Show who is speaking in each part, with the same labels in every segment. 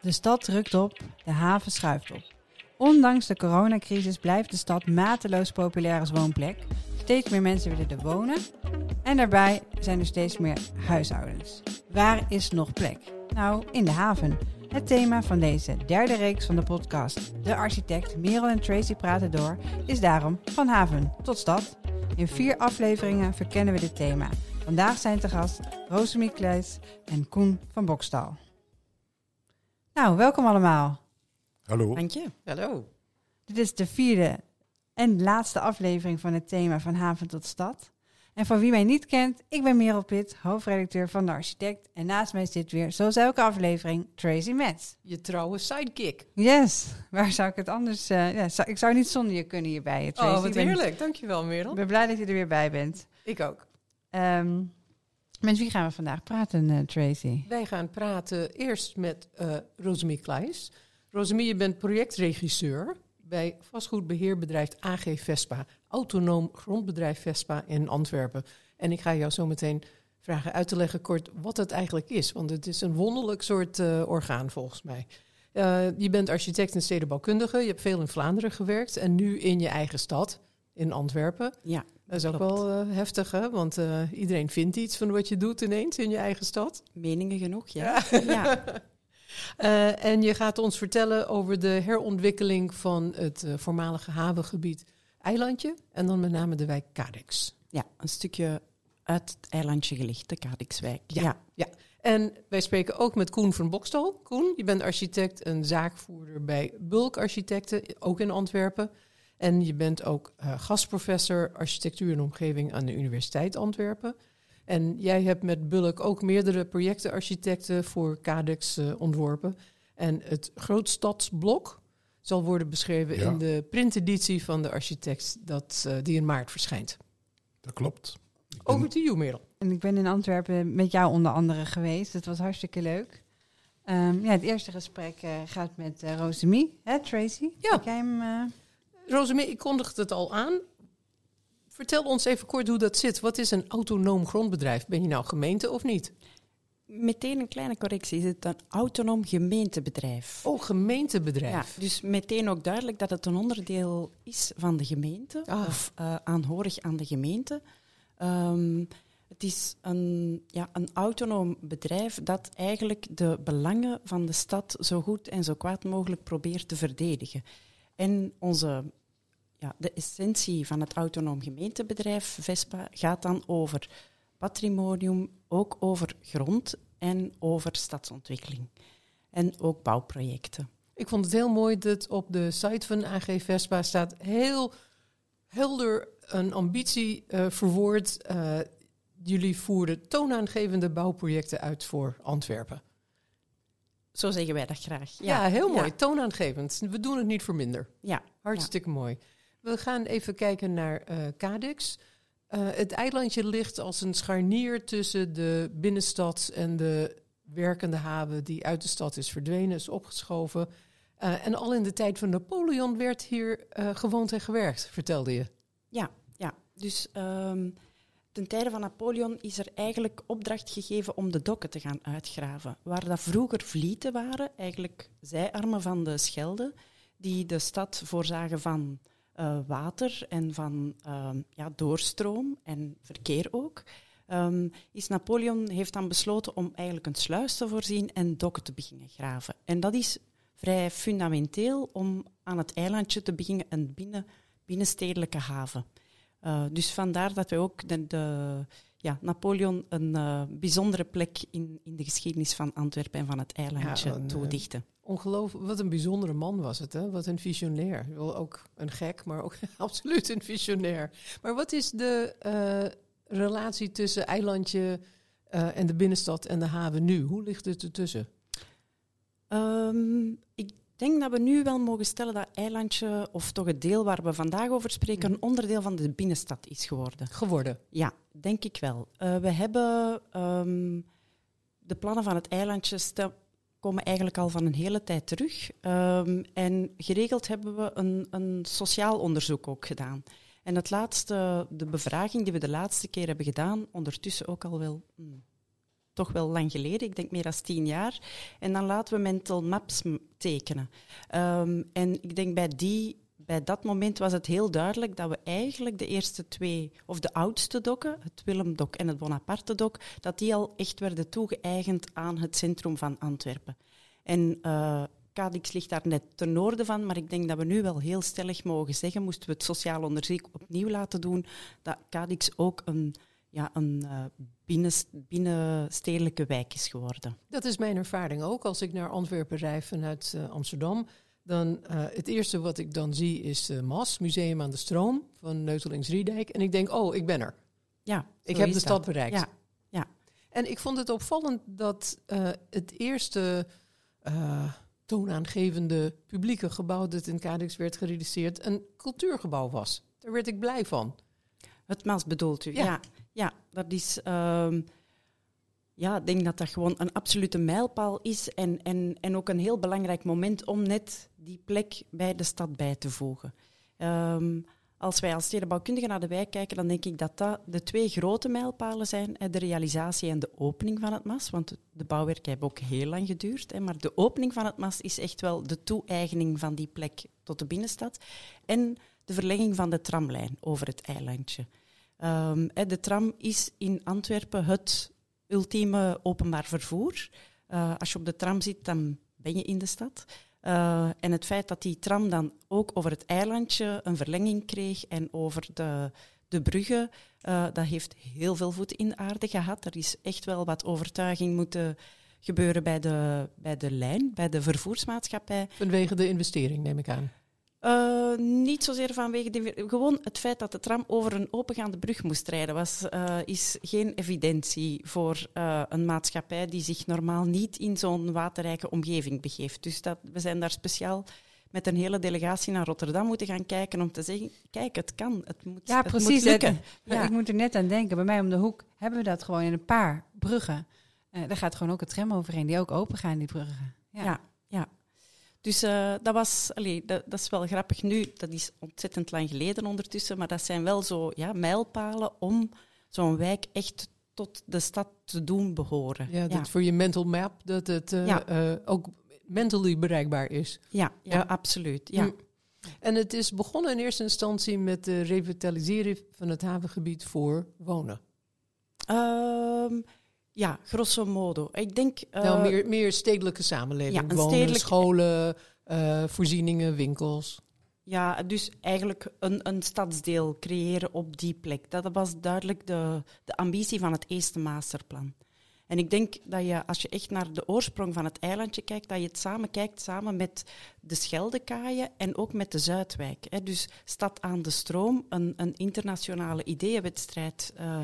Speaker 1: De stad drukt op, de haven schuift op. Ondanks de coronacrisis blijft de stad mateloos populair als woonplek. Steeds meer mensen willen er wonen. En daarbij zijn er steeds meer huishoudens. Waar is nog plek? Nou, in de haven. Het thema van deze derde reeks van de podcast, De Architect, Merel en Tracy praten door, is daarom van haven tot stad. In vier afleveringen verkennen we dit thema. Vandaag zijn te gast Rosemie Kleis en Koen van Bokstal. Nou, welkom allemaal.
Speaker 2: Hallo.
Speaker 3: Dank je.
Speaker 4: Hallo.
Speaker 1: Dit is de vierde en laatste aflevering van het thema van haven tot stad. En voor wie mij niet kent, ik ben Merel Pitt, hoofdredacteur van De Architect. En naast mij zit weer, zoals elke aflevering, Tracy Metz.
Speaker 4: Je trouwe sidekick.
Speaker 1: Yes, waar zou ik het anders... eh, ja, zou- ik zou niet zonder je kunnen hierbij, Tracy.
Speaker 4: Oh, wat
Speaker 1: ben-
Speaker 4: heerlijk. Dankjewel, Merel.
Speaker 1: Ik ben blij dat je er weer bij bent.
Speaker 4: Ik ook.
Speaker 1: Ehm met wie gaan we vandaag praten, eh, Tracy?
Speaker 4: Wij gaan praten eerst met eh Rosemie Kleijs. Rosemie, je bent projectregisseur bij vastgoedbeheerbedrijf AG Vespa. Autonoom grondbedrijf Vespa in Antwerpen. En ik ga jou zo meteen vragen uit te leggen kort wat het eigenlijk is. Want het is een wonderlijk soort eh, orgaan volgens mij. Je bent architect en stedenbouwkundige. Je hebt veel in Vlaanderen gewerkt. En nu in je eigen stad, in Antwerpen.
Speaker 3: Ja,
Speaker 4: Dat is ook wel eh, heftig, hè? Want eh, iedereen vindt iets van wat je doet ineens in je eigen stad.
Speaker 3: Meningen genoeg, ja. ja.
Speaker 4: Eh, en je gaat ons vertellen over de herontwikkeling van het voormalige havengebied Eilandje. En dan met name de wijk Kadex.
Speaker 3: Ja, een stukje uit het eilandje gelicht, de Kadikswijk.
Speaker 4: Ja. En wij spreken ook met Koen van Bokstal. Koen, je bent architect en zaakvoerder bij Bulk Architecten, ook in Antwerpen. En je bent ook eh, gastprofessor architectuur en omgeving aan de Universiteit Antwerpen. En jij hebt met Bulk ook meerdere projectenarchitecten voor Cadex eh, ontworpen. En het Grootstadsblok zal worden beschreven
Speaker 2: Ja.
Speaker 4: in de printeditie van de architect dat, eh, die in maart verschijnt.
Speaker 2: Dat klopt. Ik ben-
Speaker 4: Over to you, Merel.
Speaker 1: En ik ben in Antwerpen met jou onder andere geweest. Dat was hartstikke leuk. Ehm, ja, het eerste gesprek gaat met eh Rosemie, hè Tracy?
Speaker 4: Ja.
Speaker 1: Heb jij hem...
Speaker 4: Rosemie, ik kondigde het al aan. Vertel ons even kort hoe dat zit. Wat is een autonoom grondbedrijf? Ben je nou gemeente of niet?
Speaker 3: Meteen een kleine correctie. Is het een autonoom gemeentebedrijf?
Speaker 4: Oh, gemeentebedrijf.
Speaker 3: Ja, dus meteen ook duidelijk dat het een onderdeel is van de gemeente,
Speaker 4: Ah.
Speaker 3: of eh, aanhorig aan de gemeente. Ehm, het is een, ja, een autonoom bedrijf dat eigenlijk de belangen van de stad zo goed en zo kwaad mogelijk probeert te verdedigen. En onze, ja, de essentie van het autonoom gemeentebedrijf Vespa gaat dan over patrimonium, ook over grond en over stadsontwikkeling. En ook bouwprojecten.
Speaker 4: Ik vond het heel mooi dat op de site van AG Vespa staat heel helder een ambitie eh, verwoord. Eh, jullie voeren toonaangevende bouwprojecten uit voor Antwerpen.
Speaker 3: Zo zeggen wij dat graag.
Speaker 4: Ja, heel mooi.
Speaker 3: Ja,
Speaker 4: Toonaangevend. We doen het niet voor minder.
Speaker 3: ja.
Speaker 4: Hartstikke mooi. We gaan even kijken naar eh Cadix. Eh, het eilandje ligt als een scharnier tussen de binnenstad en de werkende haven die uit de stad is verdwenen, is opgeschoven. Eh, en al in de tijd van Napoleon werd hier gewoond en gewerkt, vertelde je.
Speaker 3: ja, ja. Dus ehm, ten tijde van Napoleon is er eigenlijk opdracht gegeven om de dokken te gaan uitgraven. Waar dat vroeger vlieten waren, eigenlijk zijarmen van de Schelde, die de stad voorzagen van eh, water en van ehm, ja, doorstroom en verkeer ook. Ehm, is Napoleon heeft dan besloten om eigenlijk een sluis te voorzien en dokken te beginnen graven. En dat is vrij fundamenteel om aan het eilandje te beginnen een binnen, binnenstedelijke haven. Uh, dus vandaar dat wij ook de, de, ja, Napoleon een uh, bijzondere plek in, in de geschiedenis van Antwerpen en van het eilandje
Speaker 4: Ja, een,
Speaker 3: toedichten.
Speaker 4: Ongelooflijk, wat een bijzondere man was het, hè? Wat een visionair. Wel ook een gek, maar ook absoluut een visionair. Maar wat is de uh, relatie tussen eilandje uh, en de binnenstad en de haven nu? Hoe ligt het ertussen?
Speaker 3: Um, ik denk dat we nu wel mogen stellen dat eilandje, of toch het deel waar we vandaag over spreken, een onderdeel van de binnenstad is geworden.
Speaker 4: Geworden?
Speaker 3: Ja, denk ik wel. Uh, we hebben um, de plannen van het eilandje stel, komen eigenlijk al van een hele tijd terug. Um, en geregeld hebben we een, een sociaal onderzoek ook gedaan. En het laatste, de bevraging die we de laatste keer hebben gedaan, ondertussen ook al wel hmm, toch wel lang geleden, ik denk meer dan tien jaar. En dan laten we mental maps tekenen. Ehm, en ik denk bij, die, bij dat moment was het heel duidelijk dat we eigenlijk de eerste twee, of de oudste dokken, het Willem-dok en het Bonaparte-dok, dat die al echt werden toegeëigend aan het centrum van Antwerpen. En eh Cadix ligt daar net ten noorden van, maar ik denk dat we nu wel heel stellig mogen zeggen, moesten we het sociaal onderzoek opnieuw laten doen, dat Cadix ook een, ja, een eh, binnenst- binnenstedelijke wijk is geworden.
Speaker 4: Dat is mijn ervaring ook. Als ik naar Antwerpen rijd vanuit eh, Amsterdam, dan uh, het eerste wat ik dan zie is uh, MAS, Museum aan de Stroom van Neutelings Riedijk. En ik denk, oh, ik ben er.
Speaker 3: Ja,
Speaker 4: ik heb de stad bereikt.
Speaker 3: Ja, ja.
Speaker 4: En ik vond het opvallend dat uh, het eerste toonaangevende publieke gebouw dat in Cadix werd gerealiseerd een cultuurgebouw was. Daar werd ik blij van.
Speaker 3: Het MAS bedoelt u? Ja, ja, ja dat is. Uh, ja, ik denk dat dat gewoon een absolute mijlpaal is en, en, en ook een heel belangrijk moment om net die plek bij de stad bij te voegen. Um, als wij als stedenbouwkundigen naar de wijk kijken, dan denk ik dat dat de twee grote mijlpalen zijn. De realisatie en de opening van het MAS. Want de bouwwerken hebben ook heel lang geduurd. Maar de opening van het MAS is echt wel de toe-eigening van die plek tot de binnenstad. En de verlenging van de tramlijn over het eilandje. Um, de tram is in Antwerpen het ultieme openbaar vervoer. Uh, als je op de tram zit, dan ben je in de stad. Uh, en het feit dat die tram dan ook over het eilandje een verlenging kreeg en over de, de bruggen, uh, dat heeft heel veel voet in de aarde gehad. Er is echt wel wat overtuiging moeten gebeuren bij de, bij de lijn, bij de vervoersmaatschappij.
Speaker 4: Vanwege de investering, neem ik aan.
Speaker 3: Uh, niet zozeer vanwege de, gewoon het feit dat de tram over een opengaande brug moest rijden, was, uh, is geen evidentie voor uh, een maatschappij die zich normaal niet in zo'n waterrijke omgeving begeeft. Dus dat, we zijn daar speciaal met een hele delegatie naar Rotterdam moeten gaan kijken om te zeggen, kijk, het kan, het moet,
Speaker 1: ja,
Speaker 3: het
Speaker 1: precies,
Speaker 3: moet lukken.
Speaker 1: Ja. Ik moet er net aan denken, bij mij om de hoek hebben we dat gewoon in een paar bruggen. daar gaat gewoon ook een tram overheen, die ook open gaan, die bruggen.
Speaker 3: Ja, ja. ja. Dus uh, dat was, allee, dat, dat, is wel grappig nu, dat is ontzettend lang geleden ondertussen, maar dat zijn wel zo ja, mijlpalen om zo'n wijk echt tot de stad te doen behoren.
Speaker 4: Ja, dat ja. voor je mental map, dat het uh, ja. uh, ook mentally bereikbaar is.
Speaker 3: Ja, ja, ja. absoluut. Ja. Mm.
Speaker 4: En het is begonnen in eerste instantie met de revitaliseren van het havengebied voor wonen.
Speaker 3: Um, ja, grosso modo. Ik denk...
Speaker 4: Uh, nou, meer, meer stedelijke samenleving. Ja, Wonen, stedelijk... scholen, uh, voorzieningen, winkels.
Speaker 3: Ja, dus eigenlijk een, een stadsdeel creëren op die plek. Dat was duidelijk de, de ambitie van het eerste masterplan. En ik denk dat je, als je echt naar de oorsprong van het eilandje kijkt, dat je het samen kijkt samen met de Scheldekaaien en ook met de Zuidwijk. Hè. Dus Stad aan de Stroom, een, een internationale ideeënwedstrijd... Uh,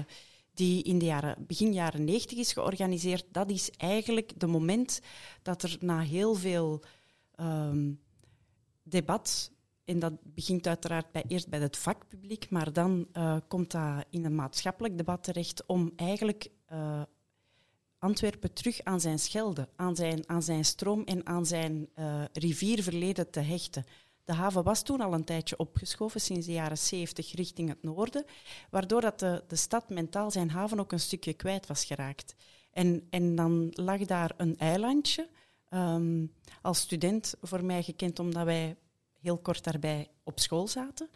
Speaker 3: die in de jaren, begin jaren 90 is georganiseerd, dat is eigenlijk de moment dat er na heel veel um, debat, en dat begint uiteraard bij, eerst bij het vakpubliek, maar dan uh, komt dat in een maatschappelijk debat terecht om eigenlijk uh, Antwerpen terug aan zijn schelde, aan zijn, aan zijn stroom en aan zijn uh, rivierverleden te hechten. De haven was toen al een tijdje opgeschoven, sinds de jaren 70 richting het noorden, waardoor dat de, de stad mentaal zijn haven ook een stukje kwijt was geraakt. En, en dan lag daar een eilandje, um, als student voor mij gekend omdat wij heel kort daarbij op school zaten.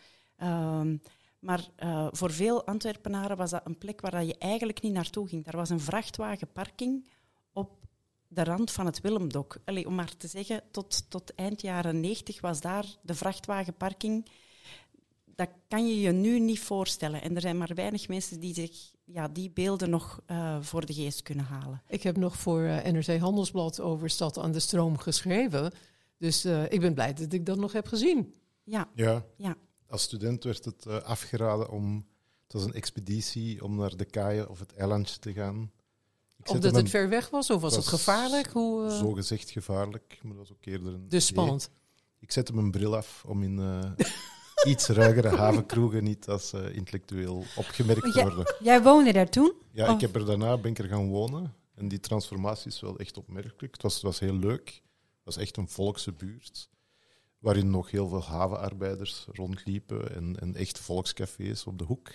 Speaker 3: Um, maar uh, voor veel Antwerpenaren was dat een plek waar je eigenlijk niet naartoe ging. Daar was een vrachtwagenparking de rand van het Willemdok. Allee, om maar te zeggen, tot, tot eind jaren 90 was daar de vrachtwagenparking. Dat kan je je nu niet voorstellen. En er zijn maar weinig mensen die zich ja, die beelden nog uh, voor de geest kunnen halen.
Speaker 4: Ik heb nog voor uh, NRC Handelsblad over Stad aan de Stroom geschreven. Dus uh, ik ben blij dat ik dat nog heb gezien.
Speaker 3: Ja.
Speaker 2: ja.
Speaker 3: ja.
Speaker 2: Als student werd het afgeraden om... Het was een expeditie om naar de kaaien of het eilandje te gaan.
Speaker 4: Omdat het ver weg was of was het, gevaarlijk? Hoe, uh...
Speaker 2: Zo gezegd gevaarlijk, maar dat was ook eerder een.
Speaker 4: Dus spannend.
Speaker 2: Ik zette mijn bril af om in uh, iets ruigere havenkroegen niet als uh, intellectueel opgemerkt te worden.
Speaker 1: Jij, jij woonde daar toen?
Speaker 2: Ja, of? ik heb er daarna ben ik er gaan wonen. En die transformatie is wel echt opmerkelijk. Het was, het was heel leuk. Het was echt een volkse buurt. Waarin nog heel veel havenarbeiders rondliepen en, en echt volkscafés op de hoek.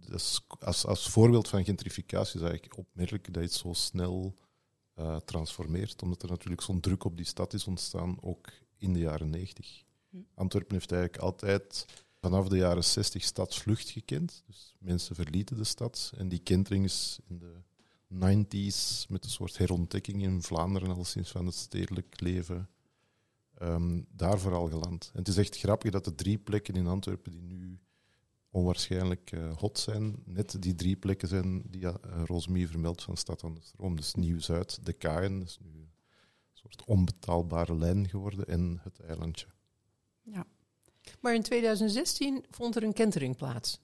Speaker 2: Dus als, als voorbeeld van gentrificatie is eigenlijk opmerkelijk dat je het zo snel uh, transformeert, omdat er natuurlijk zo'n druk op die stad is ontstaan, ook in de jaren 90. Hm. Antwerpen heeft eigenlijk altijd vanaf de jaren 60 stadsvlucht gekend. Dus mensen verlieten de stad en die kentering is in de 90s met een soort herontdekking in Vlaanderen al sinds van het stedelijk leven um, daar vooral geland. En het is echt grappig dat de drie plekken in Antwerpen die nu onwaarschijnlijk uh, hot zijn, net die drie plekken zijn die uh, Rosemie vermeldt van Stad aan de Stroom. Dus Nieuw-Zuid, de Kaaien, dat is nu een soort onbetaalbare lijn geworden, en het eilandje.
Speaker 4: Ja. Maar in 2016 vond er een kentering plaats.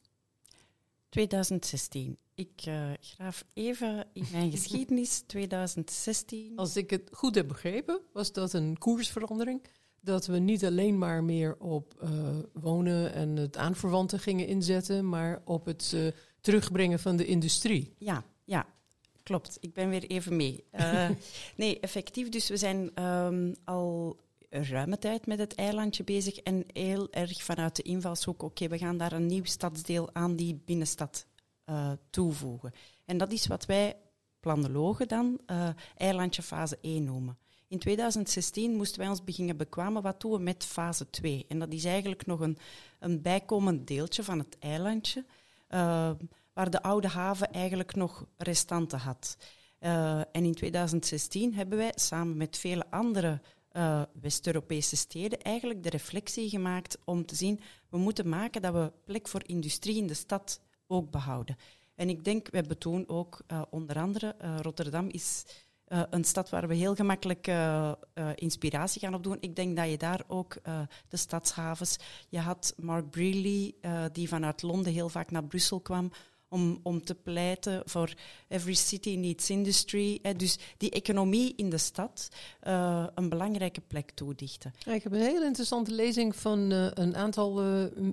Speaker 3: 2016. Ik uh, graaf even in mijn geschiedenis. 2016.
Speaker 4: Als ik het goed heb begrepen, was dat een koersverandering. Dat we niet alleen maar meer op uh, wonen en het aanverwanten gingen inzetten, maar op het uh, terugbrengen van de industrie.
Speaker 3: Ja, ja, klopt. Ik ben weer even mee. nee, effectief. Dus we zijn um, al ruime tijd met het eilandje bezig en heel erg vanuit de invalshoek, oké, we gaan daar een nieuw stadsdeel aan die binnenstad toevoegen. En dat is wat wij planologen dan eilandje fase 1 noemen. In 2016 moesten wij ons beginnen bekwamen wat doen we met fase 2. En dat is eigenlijk nog een, een bijkomend deeltje van het eilandje, uh, waar de oude haven eigenlijk nog restanten had. Uh, en in 2016 hebben wij samen met vele andere uh, West-Europese steden eigenlijk de reflectie gemaakt om te zien, we moeten maken dat we plek voor industrie in de stad ook behouden. En ik denk, we hebben toen ook onder andere, Rotterdam is een stad waar we heel gemakkelijk inspiratie gaan opdoen. Ik denk dat je daar ook de stadshavens, je had Mark Brealey, die vanuit Londen heel vaak naar Brussel kwam, om, om te pleiten voor every city needs industry. Dus die economie in de stad een belangrijke plek toedichten.
Speaker 4: Ja, ik heb een hele interessante lezing van een aantal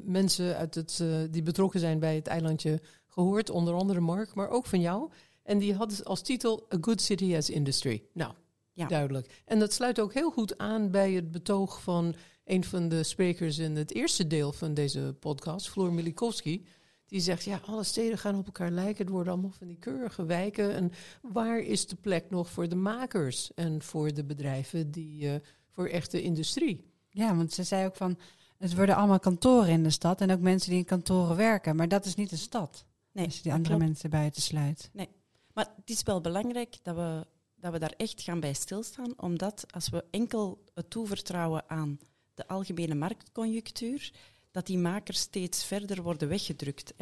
Speaker 4: mensen uit het, die betrokken zijn bij het eilandje gehoord. Onder andere Mark, maar ook van jou. En die had als titel A Good City as Industry. Nou, ja. duidelijk. En dat sluit ook heel goed aan bij het betoog van een van de sprekers in het eerste deel van deze podcast, Floor Milikowski die zegt, ja, alle steden gaan op elkaar lijken. Het worden allemaal van die keurige wijken. En waar is de plek nog voor de makers en voor de bedrijven die uh, voor echte industrie?
Speaker 1: Ja, want ze zei ook van, het worden allemaal kantoren in de stad en ook mensen die in kantoren werken. Maar dat is niet de stad. Nee, als je die andere klopt. mensen buiten sluit.
Speaker 3: Nee, maar het is wel belangrijk dat we, dat we daar echt gaan bij stilstaan. Omdat als we enkel het toevertrouwen aan de algemene marktconjunctuur dat die makers steeds verder worden weggedrukt.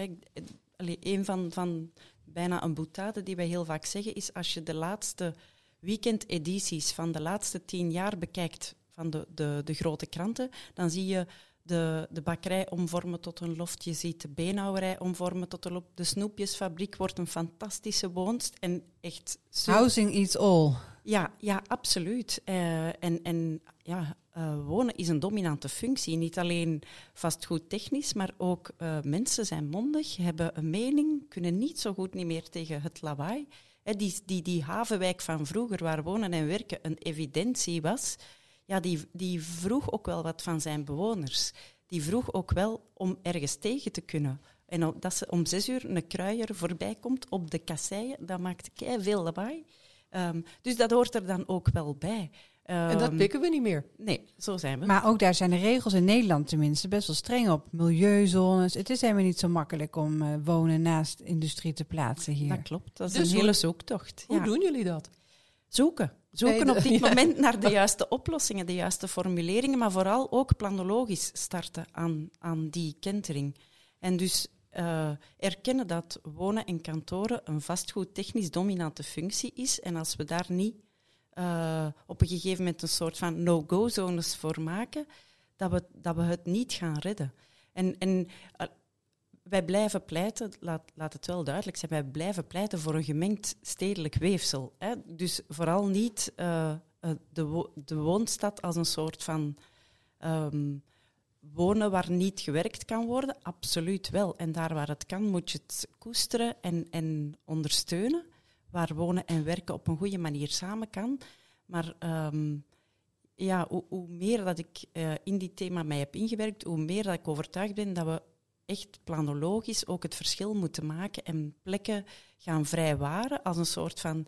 Speaker 3: Allee, een van, van bijna een boetade die wij heel vaak zeggen is als je de laatste weekendedities van de laatste tien jaar bekijkt van de, de, de grote kranten, dan zie je de, de bakkerij omvormen tot een loft. Je ziet de beenhouwerij omvormen tot een loft. De snoepjesfabriek wordt een fantastische woonst. En echt
Speaker 1: Housing eats all.
Speaker 3: Ja, ja absoluut. Uh, en en ja, uh, wonen is een dominante functie. Niet alleen vastgoed technisch, maar ook uh, mensen zijn mondig, hebben een mening, kunnen niet zo goed niet meer tegen het lawaai. He, die, die, die havenwijk van vroeger, waar wonen en werken een evidentie was, ja, die, die vroeg ook wel wat van zijn bewoners. Die vroeg ook wel om ergens tegen te kunnen. En dat ze om zes uur een kruier voorbij komt op de kasseien, dat maakt kei veel lawaai. Um, dus dat hoort er dan ook wel bij.
Speaker 4: Um, en dat ehm, pikken we niet meer.
Speaker 3: Nee, zo zijn we.
Speaker 1: Maar ook daar zijn de regels in Nederland tenminste best wel streng op. Milieuzones. Het is helemaal niet zo makkelijk om uh, wonen naast industrie te plaatsen hier.
Speaker 3: Dat klopt. Dat is dus een hele zoektocht.
Speaker 4: Hoe doen jullie dat?
Speaker 3: Zoeken. Zoeken op dit moment naar de juiste oplossingen, de juiste formuleringen, maar vooral ook planologisch starten aan, aan die kentering. En dus uh, erkennen dat wonen en kantoren een vastgoed technisch dominante functie is. En als we daar niet uh, op een gegeven moment een soort van no-go-zones voor maken, dat we, dat we het niet gaan redden. En, en uh, wij blijven pleiten, laat, laat het wel duidelijk zijn, wij blijven pleiten voor een gemengd stedelijk weefsel. Hè? Dus vooral niet uh, de, wo de woonstad als een soort van um, wonen waar niet gewerkt kan worden. Absoluut wel. En daar waar het kan, moet je het koesteren en, en ondersteunen waar wonen en werken op een goede manier samen kan. Maar um, ja, hoe, meer dat ik uh, in die thema mij heb ingewerkt, hoe meer dat ik overtuigd ben dat we echt planologisch ook het verschil moeten maken en plekken gaan vrijwaren als een soort van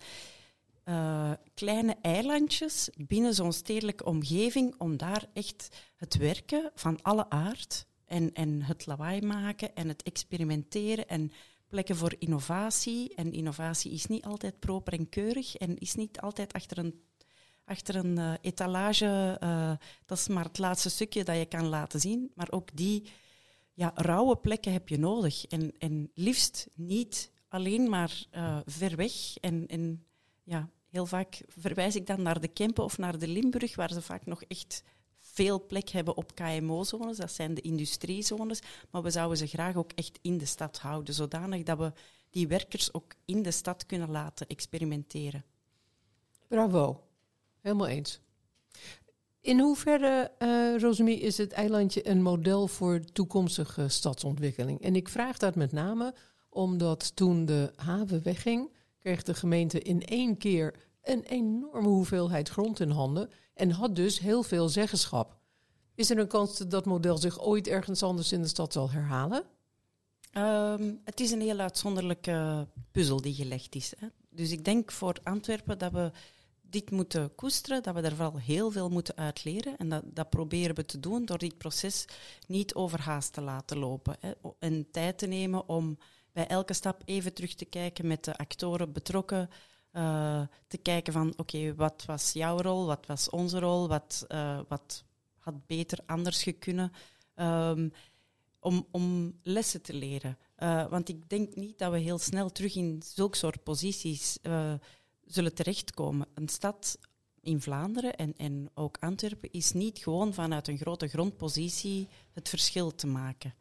Speaker 3: uh, kleine eilandjes binnen zo'n stedelijke omgeving om daar echt het werken van alle aard en, en het lawaai maken en het experimenteren en plekken voor innovatie. En innovatie is niet altijd proper en keurig en is niet altijd achter een, achter een uh, etalage. Uh, dat is maar het laatste stukje dat je kan laten zien. Maar ook die ja, rauwe plekken heb je nodig. En, en liefst niet alleen maar uh, ver weg. En, en ja, heel vaak verwijs ik dan naar de Kempen of naar de Limburg, waar ze vaak nog echt veel plek hebben op KMO-zones. Dat zijn de industriezones. Maar we zouden ze graag ook echt in de stad houden, zodanig dat we die werkers ook in de stad kunnen laten experimenteren.
Speaker 4: Bravo. Helemaal eens. In hoeverre, uh, Rosemie, is het eilandje een model voor toekomstige stadsontwikkeling? En ik vraag dat met name omdat toen de haven wegging, kreeg de gemeente in één keer een enorme hoeveelheid grond in handen en had dus heel veel zeggenschap. Is er een kans dat dat model zich ooit ergens anders in de stad zal herhalen?
Speaker 3: Um, het is een heel uitzonderlijke puzzel die gelegd is. Hè. Dus ik denk voor Antwerpen dat we dit moeten koesteren, dat we daar vooral heel veel moeten uitleren. En dat, dat proberen we te doen door dit proces niet overhaast te laten lopen. Hè. En tijd te nemen om bij elke stap even terug te kijken met de actoren betrokken. Uh, te kijken van, oké, wat was jouw rol, wat was onze rol, wat, uh, wat had beter anders gekunnen. Um, om, om lessen te leren. Uh, want ik denk niet dat we heel snel terug in zulke soort posities zullen terechtkomen. Een stad in Vlaanderen en, en ook Antwerpen is niet gewoon vanuit een grote grondpositie het verschil te maken.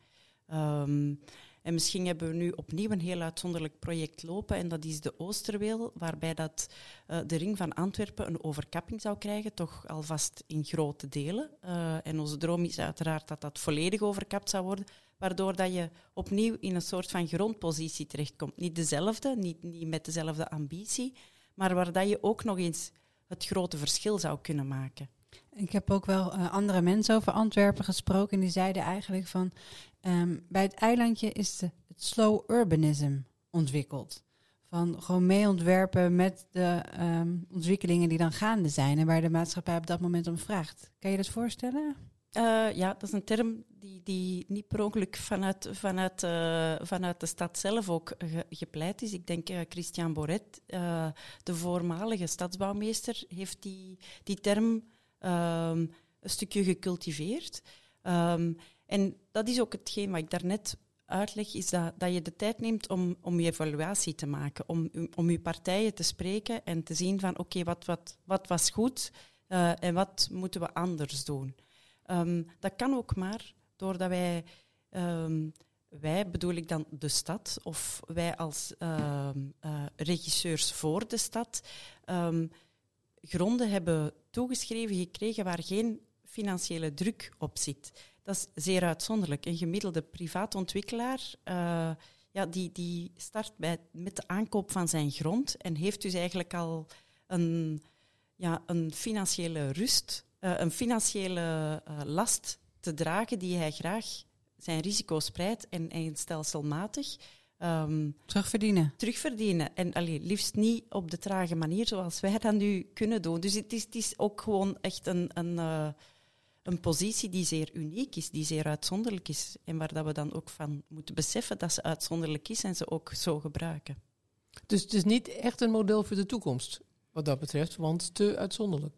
Speaker 3: Um, en misschien hebben we nu opnieuw een heel uitzonderlijk project lopen en dat is de Oosterweel, waarbij dat, uh, de ring van Antwerpen een overkapping zou krijgen, toch alvast in grote delen. Uh, en onze droom is uiteraard dat dat volledig overkapt zou worden, waardoor dat je opnieuw in een soort van grondpositie terechtkomt. Niet dezelfde, niet, niet met dezelfde ambitie, maar waar dat je ook nog eens het grote verschil zou kunnen maken.
Speaker 1: Ik heb ook wel uh, andere mensen over Antwerpen gesproken en die zeiden eigenlijk van um, bij het eilandje is de, het slow urbanism ontwikkeld. Van gewoon mee ontwerpen met de um, ontwikkelingen die dan gaande zijn en waar de maatschappij op dat moment om vraagt. Kan je dat voorstellen?
Speaker 3: Uh, ja, dat is een term die, die niet per ongeluk vanuit, vanuit, uh, vanuit de stad zelf ook ge, gepleit is. Ik denk uh, Christian Boret, de voormalige stadsbouwmeester, heeft die, die term um, een stukje gecultiveerd. Um, en dat is ook hetgeen wat ik daarnet uitleg, is dat, dat je de tijd neemt om, om je evaluatie te maken, om, om je partijen te spreken en te zien van oké, wat, wat, wat was goed en wat moeten we anders doen. Um, dat kan ook maar doordat wij, um, wij bedoel ik dan de stad, of wij als uh, uh, regisseurs voor de stad, gronden hebben toegeschreven gekregen waar geen financiële druk op zit. Dat is zeer uitzonderlijk. Een gemiddelde privaatontwikkelaar uh, ja, die, die start bij, met de aankoop van zijn grond en heeft dus eigenlijk al een, ja, een financiële rust, een financiële uh, last te dragen die hij graag zijn risico spreidt en, en stelselmatig
Speaker 1: Um, terugverdienen.
Speaker 3: Terugverdienen. En allee, liefst niet op de trage manier zoals wij dat nu kunnen doen. Dus het is, het is ook gewoon echt een, een, uh, een positie die zeer uniek is, die zeer uitzonderlijk is. En waar dat we dan ook van moeten beseffen dat ze uitzonderlijk is en ze ook zo gebruiken.
Speaker 4: Dus het is niet echt een model voor de toekomst, wat dat betreft, want te uitzonderlijk.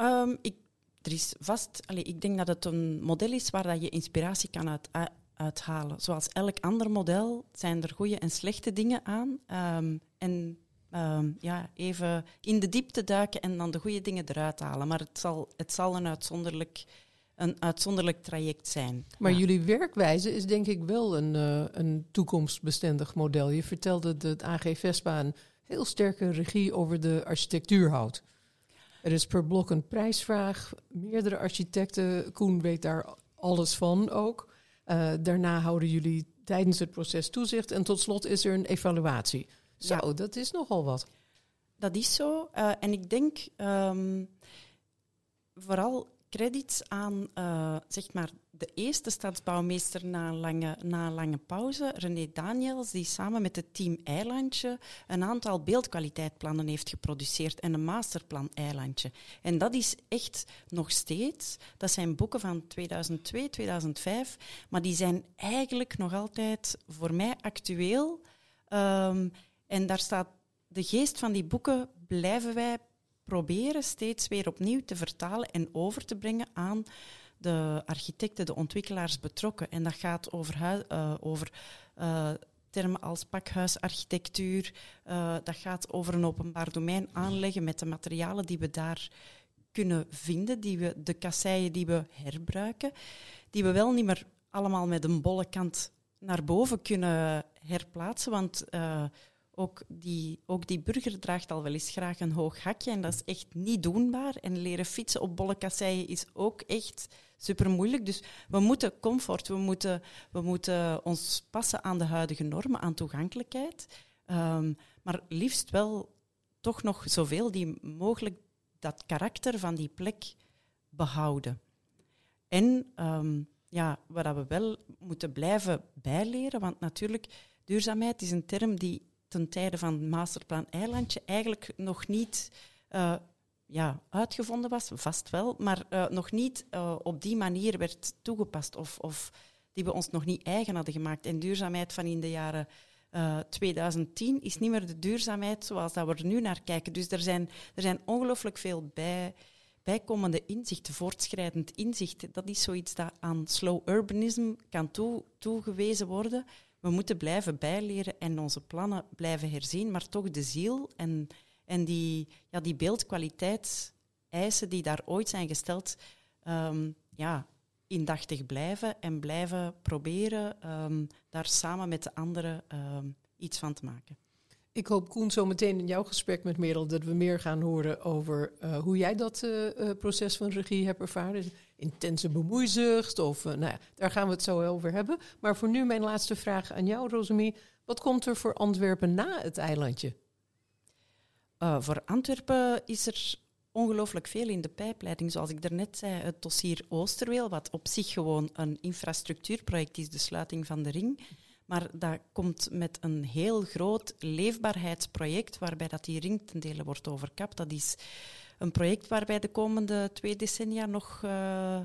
Speaker 3: Um, ik, er is vast, ik denk dat het een model is waar dat je inspiratie kan uit, uithalen. Zoals elk ander model zijn er goede en slechte dingen aan. Um, en um, ja, even in de diepte duiken en dan de goede dingen eruit halen. Maar het zal, het zal een, uitzonderlijk, een uitzonderlijk traject zijn.
Speaker 4: Maar ja. jullie werkwijze is denk ik wel een, uh, een toekomstbestendig model. Je vertelde dat AG Vespa een heel sterke regie over de architectuur houdt. Er is per blok een prijsvraag, meerdere architecten. Koen weet daar alles van ook. Uh, daarna houden jullie tijdens het proces toezicht en tot slot is er een evaluatie. Zo, ja. dat is nogal wat.
Speaker 3: Dat is zo. Uh, en ik denk um, vooral credits aan uh, zeg maar de eerste stadsbouwmeester na een, lange, na lange pauze, René Daniels, die samen met het team Eilandje een aantal beeldkwaliteitplannen heeft geproduceerd en een masterplan Eilandje. En dat is echt nog steeds, dat zijn boeken van 2002, 2005, maar die zijn eigenlijk nog altijd voor mij actueel. Um, en daar staat de geest van die boeken blijven wij proberen steeds weer opnieuw te vertalen en over te brengen aan de architecten, de ontwikkelaars betrokken. En dat gaat over, uh, over uh, termen als pakhuisarchitectuur. Uh, dat gaat over een openbaar domein aanleggen met de materialen die we daar kunnen vinden, die we, de kasseien die we herbruiken, die we wel niet meer allemaal met een bolle kant naar boven kunnen herplaatsen, want ook die, ook die burger draagt al wel eens graag een hoog hakje en dat is echt niet doenbaar. En leren fietsen op bolle kasseien is ook echt super moeilijk. Dus we moeten comfort, we moeten, we moeten ons passen aan de huidige normen, aan toegankelijkheid. Um, maar liefst wel toch nog zoveel die mogelijk dat karakter van die plek behouden. En um, ja, waar we wel moeten blijven bijleren, want natuurlijk, duurzaamheid is een term die ten tijde van Masterplan Eilandje eigenlijk nog niet uh, ja, uitgevonden was, vast wel, maar uh, nog niet uh, op die manier werd toegepast of, of die we ons nog niet eigen hadden gemaakt. En duurzaamheid van in de jaren 2010 is niet meer de duurzaamheid zoals dat we er nu naar kijken. Dus er zijn, er zijn ongelooflijk veel bij, bijkomende inzichten, voortschrijdend inzicht. Dat is zoiets dat aan slow urbanism kan toe, toegewezen worden we moeten blijven bijleren en onze plannen blijven herzien, maar toch de ziel en, en die, ja, die beeldkwaliteitseisen die daar ooit zijn gesteld, um, ja, indachtig blijven en blijven proberen um, daar samen met de anderen um, iets van te maken.
Speaker 4: Ik hoop, Koen, zo meteen in jouw gesprek met Merel dat we meer gaan horen over uh, hoe jij dat uh, proces van regie hebt ervaren. Intense bemoeizucht, of nou ja, daar gaan we het zo over hebben. Maar voor nu mijn laatste vraag aan jou, Rosemie. Wat komt er voor Antwerpen na het eilandje?
Speaker 3: voor Antwerpen is er ongelooflijk veel in de pijpleiding. Zoals ik daarnet zei, het dossier Oosterweel, wat op zich gewoon een infrastructuurproject is, de sluiting van de ring. Maar dat komt met een heel groot leefbaarheidsproject waarbij dat die ring ten dele wordt overkapt. Dat is een project waarbij de komende twee decennia nog uh,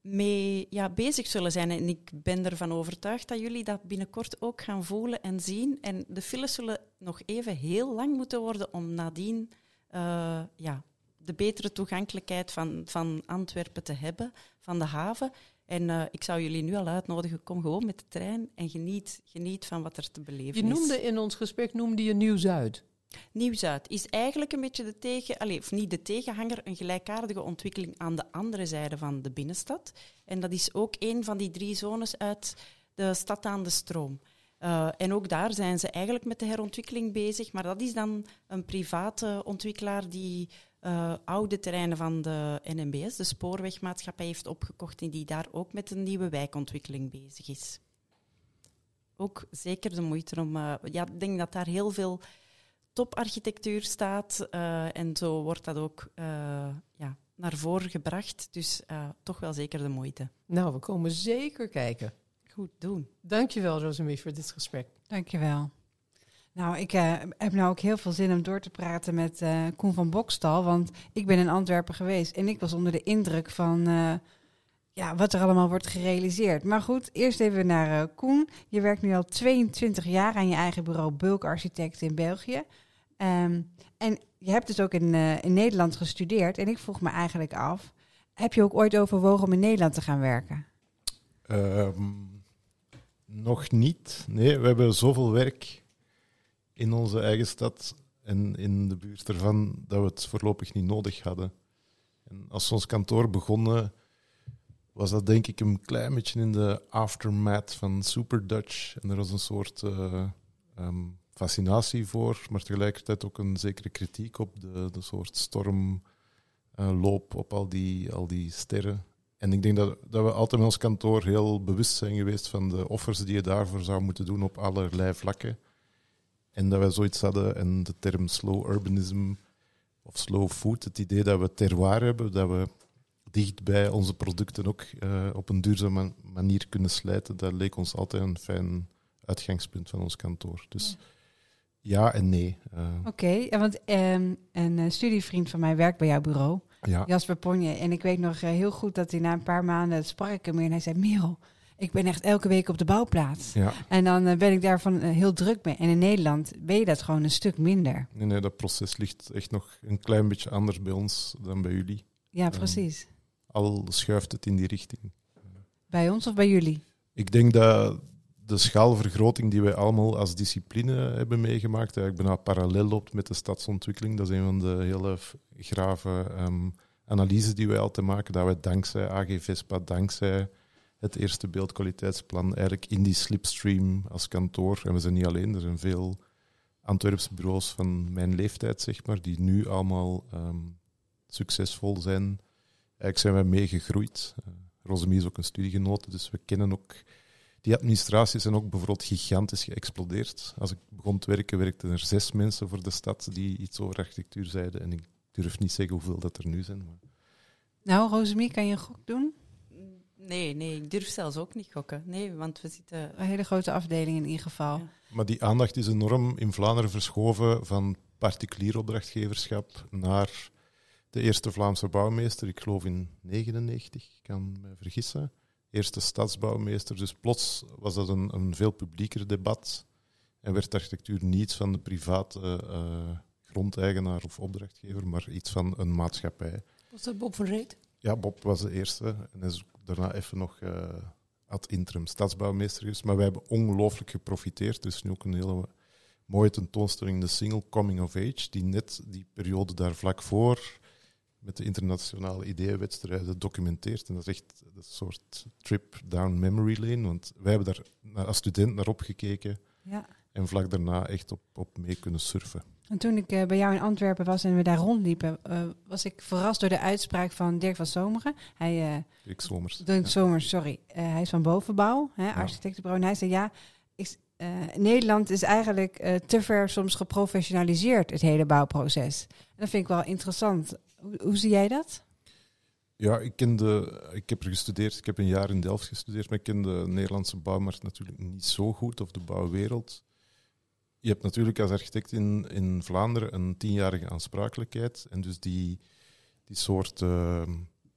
Speaker 3: mee ja, bezig zullen zijn. En ik ben ervan overtuigd dat jullie dat binnenkort ook gaan voelen en zien. En de files zullen nog even heel lang moeten worden om nadien uh, ja, de betere toegankelijkheid van, van Antwerpen te hebben, van de haven. En uh, ik zou jullie nu al uitnodigen, kom gewoon met de trein en geniet, geniet van wat er te beleven
Speaker 4: is. Je noemde in ons gesprek, noemde je Nieuw-Zuid.
Speaker 3: Nieuw-Zuid is eigenlijk een beetje de tegen, allez, of niet de tegenhanger, een gelijkaardige ontwikkeling aan de andere zijde van de binnenstad. En dat is ook een van die drie zones uit de stad aan de stroom. Uh, en ook daar zijn ze eigenlijk met de herontwikkeling bezig, maar dat is dan een private ontwikkelaar die uh, oude terreinen van de NMBS, de spoorwegmaatschappij, heeft opgekocht en die daar ook met een nieuwe wijkontwikkeling bezig is. Ook zeker de moeite om. Uh, ja, ik denk dat daar heel veel toparchitectuur staat uh, en zo wordt dat ook ja, naar voren gebracht. Dus toch wel zeker de moeite.
Speaker 4: Nou, we komen zeker kijken.
Speaker 3: Goed doen.
Speaker 4: Dankjewel, Rosemie, voor dit gesprek.
Speaker 1: Dankjewel. Nou, ik uh, heb nou ook heel veel zin om door te praten met uh, Koen van Bokstal. Want ik ben in Antwerpen geweest en ik was onder de indruk van uh, ja, wat er allemaal wordt gerealiseerd. Maar goed, eerst even naar Koen. Je werkt nu al 22 jaar aan je eigen bureau Bulk Architect in België. Um, en je hebt dus ook in, in Nederland gestudeerd. En ik vroeg me eigenlijk af, heb je ook ooit overwogen om in Nederland te gaan werken?
Speaker 2: Um, nog niet. Nee, we hebben zoveel werk in onze eigen stad en in de buurt ervan dat we het voorlopig niet nodig hadden. En als we ons kantoor begonnen, was dat denk ik een klein beetje in de aftermath van Super Dutch. En er was een soort uh, um, fascinatie voor, maar tegelijkertijd ook een zekere kritiek op de, de soort stormloop uh, op al die, al die sterren. En ik denk dat, dat we altijd met ons kantoor heel bewust zijn geweest van de offers die je daarvoor zou moeten doen op allerlei vlakken. En dat we zoiets hadden, en de term slow urbanism of slow food, het idee dat we terroir hebben, dat we dicht bij onze producten ook eh, op een duurzame manier kunnen slijten. Dat leek ons altijd een fijn uitgangspunt van ons kantoor. Dus ja, en nee. Uh,
Speaker 1: Oké, okay, want um, een uh, studievriend van mij werkt bij jouw bureau,
Speaker 2: ja.
Speaker 1: Jasper Ponje. En ik weet nog heel goed dat hij na een paar maanden sprak ik hem weer en hij zei: Merel, ik ben echt elke week op de bouwplaats.
Speaker 2: Ja.
Speaker 1: En dan uh, ben ik daarvan heel druk mee. En in Nederland ben je dat gewoon een stuk minder.
Speaker 2: Nee, nee, dat proces ligt echt nog een klein beetje anders bij ons dan bij jullie.
Speaker 1: Ja, precies.
Speaker 2: Al schuift het in die richting.
Speaker 1: Bij ons of bij jullie?
Speaker 2: Ik denk dat de schaalvergroting die wij allemaal als discipline hebben meegemaakt, eigenlijk bijna parallel loopt met de stadsontwikkeling. Dat is een van de hele grave um, analyses die wij altijd maken, dat wij dankzij AG Vespa, dankzij het eerste beeldkwaliteitsplan, eigenlijk in die slipstream als kantoor, en we zijn niet alleen, er zijn veel Antwerpse bureaus van mijn leeftijd, zeg maar, die nu allemaal um, succesvol zijn. Eigenlijk zijn wij meegegroeid. Uh, Rosemie is ook een studiegenote, dus we kennen ook die administraties zijn ook bijvoorbeeld gigantisch geëxplodeerd. Als ik begon te werken, werkten er zes mensen voor de stad die iets over architectuur zeiden. En ik durf niet zeggen hoeveel dat er nu zijn. Maar...
Speaker 1: Nou, Rosemie, kan je een gok doen?
Speaker 3: Nee, nee, ik durf zelfs ook niet gokken. Nee, want we zitten...
Speaker 1: Een hele grote afdeling in ieder geval.
Speaker 3: Ja.
Speaker 2: Maar die aandacht is enorm in Vlaanderen verschoven van particulier opdrachtgeverschap naar de eerste Vlaamse bouwmeester, ik geloof in 99, ik kan me vergissen eerste stadsbouwmeester. Dus plots was dat een, een veel publieker debat en werd architectuur niet van de private uh, grondeigenaar of opdrachtgever, maar iets van een maatschappij.
Speaker 4: Was dat Bob van Reet?
Speaker 2: Ja, Bob was de eerste en is daarna even nog uh, ad interim stadsbouwmeester geweest. Maar wij hebben ongelooflijk geprofiteerd. Dus nu ook een hele mooie tentoonstelling, de single Coming of Age, die net die periode daar vlak voor met de internationale ideeënwedstrijden documenteert. En dat is echt een soort trip down memory lane, want wij hebben daar als student naar opgekeken
Speaker 1: ja.
Speaker 2: en vlak daarna echt op, op mee kunnen surfen.
Speaker 1: En toen ik uh, bij jou in Antwerpen was en we daar rondliepen, uh, was ik verrast door de uitspraak van Dirk van Zomeren. Hij, uh,
Speaker 2: Dirk Somers.
Speaker 1: Dirk
Speaker 2: ja.
Speaker 1: Somers, sorry. hij is van bovenbouw, hè, architectenbureau. En hij zei, ja, ik, Nederland is eigenlijk te ver soms geprofessionaliseerd, het hele bouwproces. En dat vind ik wel interessant. Hoe, zie jij dat?
Speaker 2: Ja, ik, ken de, ik heb er gestudeerd, ik heb een jaar in Delft gestudeerd, maar ik ken de Nederlandse bouwmarkt natuurlijk niet zo goed, of de bouwwereld. Je hebt natuurlijk als architect in, in Vlaanderen een tienjarige aansprakelijkheid. En dus die, die soort uh,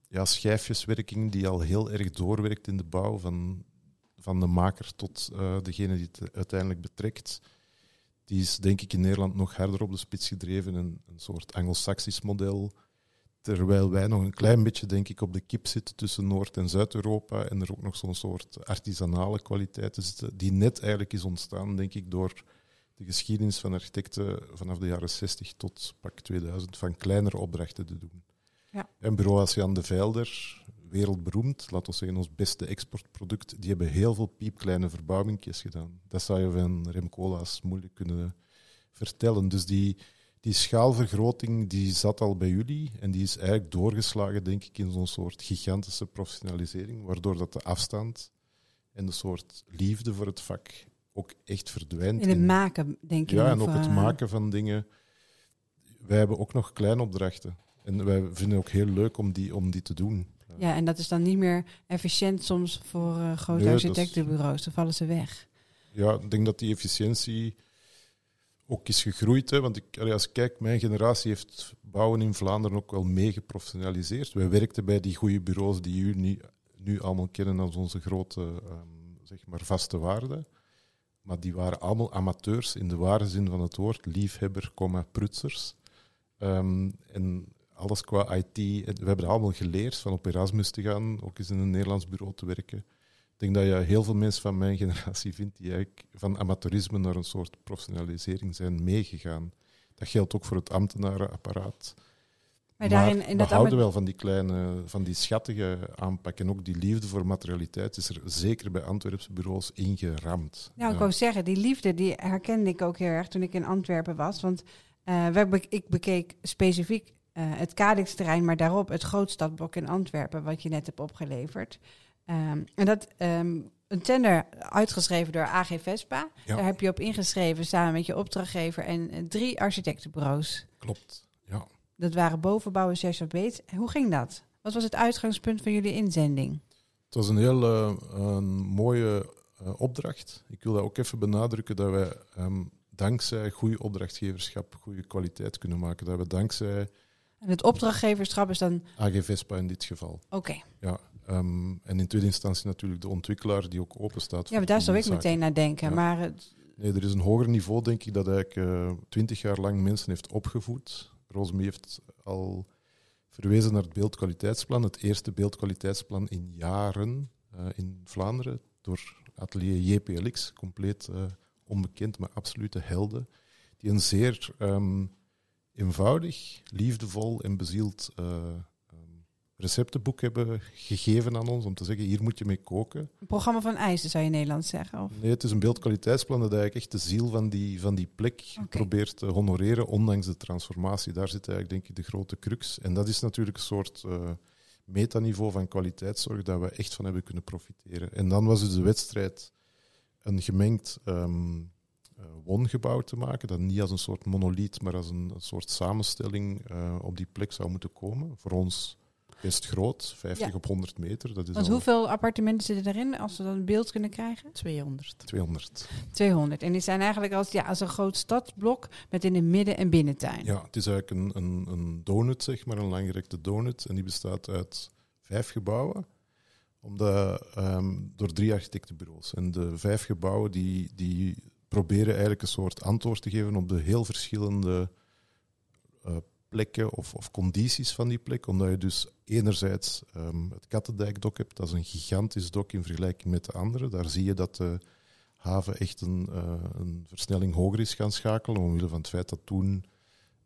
Speaker 2: ja, schijfjeswerking die al heel erg doorwerkt in de bouw, van, van de maker tot uh, degene die het uiteindelijk betrekt, die is denk ik in Nederland nog harder op de spits gedreven. Een, een soort anglo-saxisch model. Terwijl wij nog een klein beetje, denk ik, op de kip zitten tussen Noord- en Zuid-Europa. En er ook nog zo'n soort artisanale kwaliteiten zitten, die net eigenlijk is ontstaan, denk ik, door de geschiedenis van architecten vanaf de jaren 60 tot pak 2000 van kleinere opdrachten te doen.
Speaker 1: Ja.
Speaker 2: En bureau als Jan de Velder, wereldberoemd, laten we zeggen ons beste exportproduct, die hebben heel veel piepkleine verbouwingjes gedaan. Dat zou je van Remcola's moeilijk kunnen vertellen. Dus die, die schaalvergroting die zat al bij jullie en die is eigenlijk doorgeslagen, denk ik, in zo'n soort gigantische professionalisering, waardoor dat de afstand en de soort liefde voor het vak ook echt verdwijnt.
Speaker 1: In het maken, denk ik.
Speaker 2: Ja, en ook het maken van dingen. Wij hebben ook nog kleinopdrachten. En wij vinden het ook heel leuk om die, om die te doen.
Speaker 1: Ja, en dat is dan niet meer efficiënt soms voor uh, grote
Speaker 2: Nee,
Speaker 1: architectenbureaus. Dan vallen ze weg.
Speaker 2: Ja, ik denk dat die efficiëntie ook is gegroeid. Want ik, als ik kijk, mijn generatie heeft bouwen in Vlaanderen ook wel mee geprofessionaliseerd. Wij werkten bij die goede bureaus die jullie nu, nu allemaal kennen als onze grote um, zeg maar vaste waarden. Maar die waren allemaal amateurs in de ware zin van het woord. Liefhebber, comma, prutsers. Um, en alles qua IT. We hebben allemaal geleerd van op Erasmus te gaan, ook eens in een Nederlands bureau te werken. Ik denk dat je heel veel mensen van mijn generatie vindt die eigenlijk van amateurisme naar een soort professionalisering zijn meegegaan. Dat geldt ook voor het ambtenarenapparaat.
Speaker 1: Maar, daarin, in
Speaker 2: we
Speaker 1: dat
Speaker 2: houden wel van die kleine, van die schattige aanpak. En ook die liefde voor materialiteit is er zeker bij Antwerpse bureaus ingeramd.
Speaker 1: Nou, ik
Speaker 2: Ja.
Speaker 1: wou zeggen, die liefde die herkende ik ook heel erg toen ik in Antwerpen was. Want eh, we ik bekeek specifiek eh, het Cadix-terrein, maar daarop het grootstadblok in Antwerpen, wat je net hebt opgeleverd. Ehm, en dat ehm, een tender uitgeschreven door AG Vespa.
Speaker 2: Ja.
Speaker 1: Daar heb je op ingeschreven samen met je opdrachtgever en eh, drie architectenbureaus.
Speaker 2: Klopt, ja.
Speaker 1: Dat waren bovenbouw en Zes Beets. Hoe ging dat? Wat was het uitgangspunt van jullie inzending?
Speaker 2: Het was een heel eh, een mooie eh, opdracht. Ik wil dat ook even benadrukken dat wij ehm, dankzij goede opdrachtgeverschap goede kwaliteit kunnen maken. Dat we dankzij
Speaker 1: En het opdrachtgeverschap is dan...
Speaker 2: AG Vespa in dit geval.
Speaker 1: Oké,
Speaker 2: Ehm, en in tweede instantie natuurlijk de ontwikkelaar die ook open staat.
Speaker 1: ja, maar daar zou ik meteen naar denken.
Speaker 2: Ja.
Speaker 1: Maar het,
Speaker 2: Nee, er is een hoger niveau, denk ik, dat eigenlijk twintig jaar lang mensen heeft opgevoed. Rosemie heeft al verwezen naar het beeldkwaliteitsplan, het eerste beeldkwaliteitsplan in jaren eh, in Vlaanderen, door atelier JPLX, compleet eh, onbekend, maar absolute helden, die een zeer ehm, eenvoudig, liefdevol en bezield eh, receptenboek hebben gegeven aan ons, om te zeggen, hier moet je mee koken.
Speaker 1: een programma van eisen zou je in Nederland zeggen. Of?
Speaker 2: Nee, het is een beeldkwaliteitsplan dat eigenlijk echt de ziel van die, van die plek probeert te honoreren, ondanks de transformatie. Daar zit eigenlijk denk ik de grote crux. En dat is natuurlijk een soort eh, metaniveau van kwaliteitszorg dat we echt van hebben kunnen profiteren. En dan was dus de wedstrijd een gemengd ehm, eh, woongebouw te maken, dat niet als een soort monoliet, maar als een, een soort samenstelling eh, op die plek zou moeten komen. Voor ons best groot, 50
Speaker 1: Ja.
Speaker 2: op 100 meter. Dat is
Speaker 1: Want
Speaker 2: al
Speaker 1: hoeveel appartementen zitten erin, als we dan een beeld kunnen krijgen?
Speaker 3: 200.
Speaker 2: 200.
Speaker 1: 200. En die zijn eigenlijk als, ja, als een groot stadsblok met in het midden een binnentuin.
Speaker 2: Ja, het is eigenlijk een, een, een donut, zeg maar, een langgerekte donut. En die bestaat uit vijf gebouwen, omdat, ehm, door drie architectenbureaus. En de vijf gebouwen die, die proberen eigenlijk een soort antwoord te geven op de heel verschillende eh, plekken of, of condities van die plek. Omdat je dus enerzijds ehm, het Kattendijkdok hebt, dat is een gigantisch dok in vergelijking met de andere. Daar zie je dat de haven echt een, eh, een versnelling hoger is gaan schakelen, omwille van het feit dat toen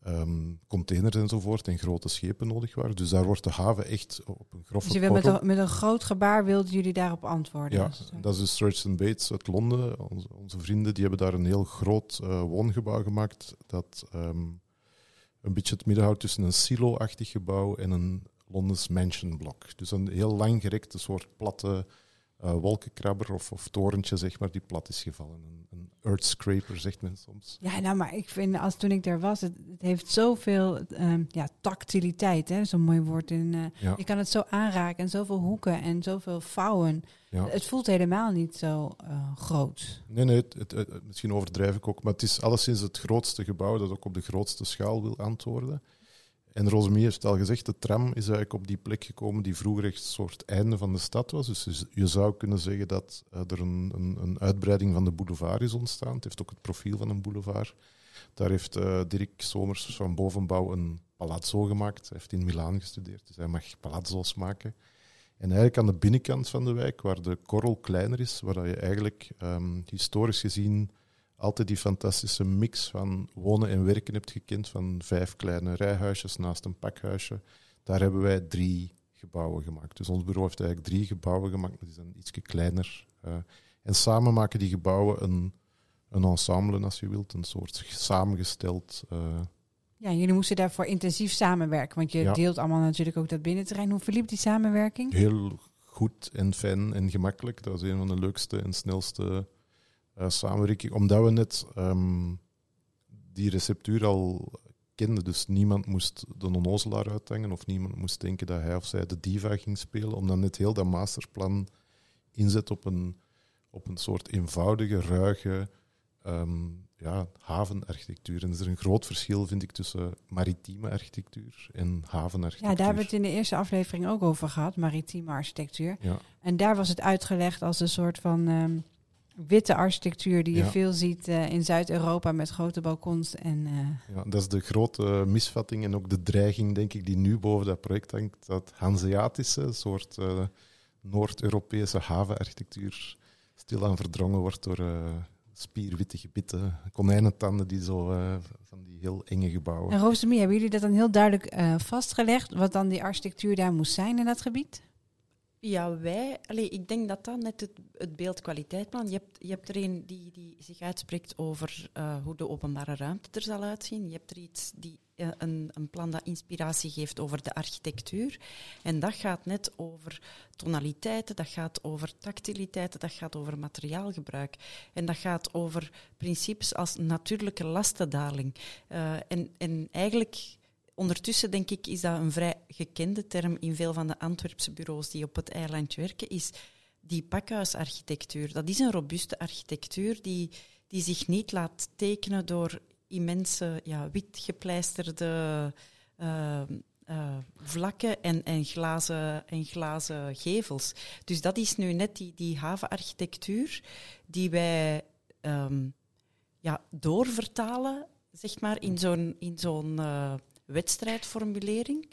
Speaker 2: ehm, containers enzovoort en grote schepen nodig waren. Dus daar wordt de haven echt op een grove
Speaker 1: Dus met, een, met een groot gebaar wilden jullie daarop antwoorden.
Speaker 2: ja, dat is de Sturgeon and Bates uit Londen. Onze, onze vrienden die hebben daar een heel groot eh, woongebouw gemaakt dat ehm, een beetje het midden houdt tussen een silo-achtig gebouw en een Londens mansion blok. Dus een heel langgerekte soort platte eh, wolkenkrabber of, of torentje, zeg maar, die plat is gevallen. Een, een earth scraper, zegt men soms.
Speaker 1: Ja, nou, maar ik vind, als toen ik daar was, het, het heeft zoveel ehm, ja, tactiliteit, hè, zo'n mooi woord. In, eh,
Speaker 2: Ja,
Speaker 1: je kan het zo aanraken en zoveel hoeken en zoveel vouwen.
Speaker 2: ja.
Speaker 1: Het voelt helemaal niet zo eh, groot.
Speaker 2: Nee, nee, het, het- het- misschien overdrijf ik ook, maar het is alleszins het grootste gebouw dat ook op de grootste schaal wil antwoorden. En Rosemie heeft al gezegd, de tram is eigenlijk op die plek gekomen die vroeger echt een soort einde van de stad was. Dus je- zou kunnen zeggen dat eh, er een, een, een uitbreiding van de boulevard is ontstaan. Het heeft ook het profiel van een boulevard. Daar heeft eh, Dirk Somers van Bovenbouw een palazzo gemaakt. Hij heeft in Milaan gestudeerd, dus hij mag palazzo's maken. En eigenlijk aan de binnenkant van de wijk, waar de korrel kleiner is, waar je eigenlijk ehm, historisch gezien altijd die fantastische mix van wonen en werken hebt gekend, van vijf kleine rijhuisjes naast een pakhuisje, daar hebben wij drie gebouwen gemaakt. Dus ons bureau heeft eigenlijk drie gebouwen gemaakt, maar die zijn ietsje kleiner. eh. en samen maken die gebouwen een, een ensemble, als je wilt, een soort samengesteld... eh,
Speaker 1: Ja, jullie moesten daarvoor intensief samenwerken, want je
Speaker 2: Ja.
Speaker 1: deelt allemaal natuurlijk ook dat binnenterrein. Hoe verliep die samenwerking?
Speaker 2: heel goed en fijn en gemakkelijk. Dat was een van de leukste en snelste eh samenwerkingen. Omdat we net ehm, die receptuur al kenden. Dus niemand moest de onnozelaar uithangen of niemand moest denken dat hij of zij de diva ging spelen. Omdat net heel dat masterplan inzet op een, op een soort eenvoudige, ruige ehm, ja, havenarchitectuur. En er is een groot verschil, vind ik, tussen maritieme architectuur en havenarchitectuur.
Speaker 1: Ja, daar hebben we het in de eerste aflevering ook over gehad, maritieme architectuur.
Speaker 2: Ja.
Speaker 1: En daar was het uitgelegd als een soort van ehm, witte architectuur die je
Speaker 2: Ja.
Speaker 1: veel ziet eh, in Zuid-Europa met grote balkons. En, eh,
Speaker 2: Ja, dat is de grote misvatting en ook de dreiging, denk ik, die nu boven dat project hangt. Dat Hanseatische, soort eh, Noord-Europese havenarchitectuur, stilaan verdrongen wordt door spierwitte gebitten, konijnentanden, die zo van die heel enge gebouwen.
Speaker 1: en Rosemie, hebben jullie dat dan heel duidelijk vastgelegd, wat dan die architectuur daar moest zijn in dat gebied?
Speaker 3: Ja, wij, allee, ik denk dat dat net het, het beeldkwaliteitplan. Je hebt, je hebt er een die, die zich uitspreekt over eh, hoe de openbare ruimte er zal uitzien. Je hebt er iets die, eh, een, een plan dat inspiratie geeft over de architectuur. En dat gaat net over tonaliteiten, dat gaat over tactiliteiten, dat gaat over materiaalgebruik. En dat gaat over principes als natuurlijke lastendaling. Eh, en, en eigenlijk ondertussen denk ik is dat een vrij gekende term in veel van de Antwerpse bureaus die op het eilandje werken, is die pakhuisarchitectuur. Dat is een robuuste architectuur die, die zich niet laat tekenen door immense ja, wit gepleisterde uh, uh, vlakken en, en, glazen, en glazen gevels. Dus dat is nu net die, die havenarchitectuur die wij um, ja, doorvertalen zeg maar, in zo'n in zo'n uh, wedstrijdformulering.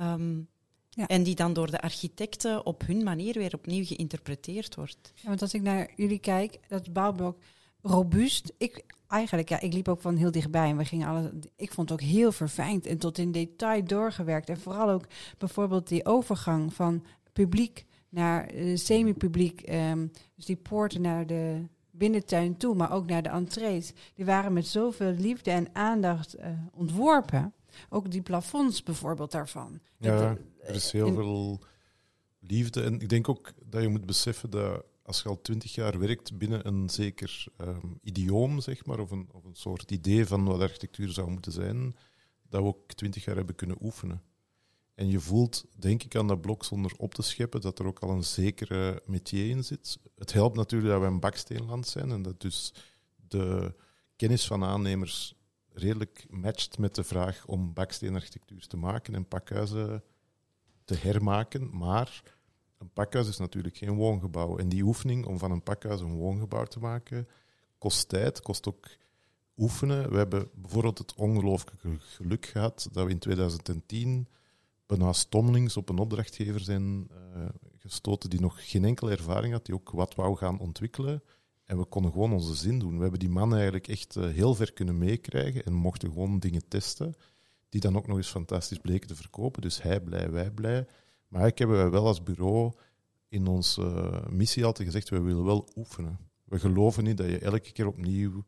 Speaker 3: Um, ja. En die dan door de architecten op hun manier weer opnieuw geïnterpreteerd wordt.
Speaker 1: Ja, want als ik naar jullie kijk, dat bouwblok robuust. Ik, eigenlijk, ja, ik liep ook van heel dichtbij en we gingen alles. Ik vond het ook heel verfijnd en tot in detail doorgewerkt. En vooral ook bijvoorbeeld die overgang van publiek naar uh, semi-publiek. Um, dus die poorten naar de binnentuin toe, maar ook naar de entrees. Die waren met zoveel liefde en aandacht uh, ontworpen. Ook die plafonds bijvoorbeeld daarvan.
Speaker 2: Ja, er is heel veel liefde. En ik denk ook dat je moet beseffen dat als je al twintig jaar werkt binnen een zeker um, idioom, zeg maar, of een, of een soort idee van wat architectuur zou moeten zijn, dat we ook twintig jaar hebben kunnen oefenen. En je voelt, denk ik, aan dat blok zonder op te scheppen, dat er ook al een zekere métier in zit. Het helpt natuurlijk dat we een baksteenland zijn en dat dus de kennis van aannemers redelijk matcht met de vraag om baksteenarchitectuur te maken en pakhuizen te hermaken. Maar een pakhuis is natuurlijk geen woongebouw. En die oefening om van een pakhuis een woongebouw te maken, kost tijd, kost ook oefenen. We hebben bijvoorbeeld het ongelooflijke geluk gehad dat we in 2010 bijna stommelings op een opdrachtgever zijn uh, gestoten die nog geen enkele ervaring had, die ook wat wou gaan ontwikkelen. En we konden gewoon onze zin doen. We hebben die man eigenlijk echt uh, heel ver kunnen meekrijgen en mochten gewoon dingen testen, die dan ook nog eens fantastisch bleken te verkopen. Dus hij blij, wij blij. Maar ik hebben wij wel als bureau in onze uh, missie altijd gezegd, we willen wel oefenen. We geloven niet dat je elke keer opnieuw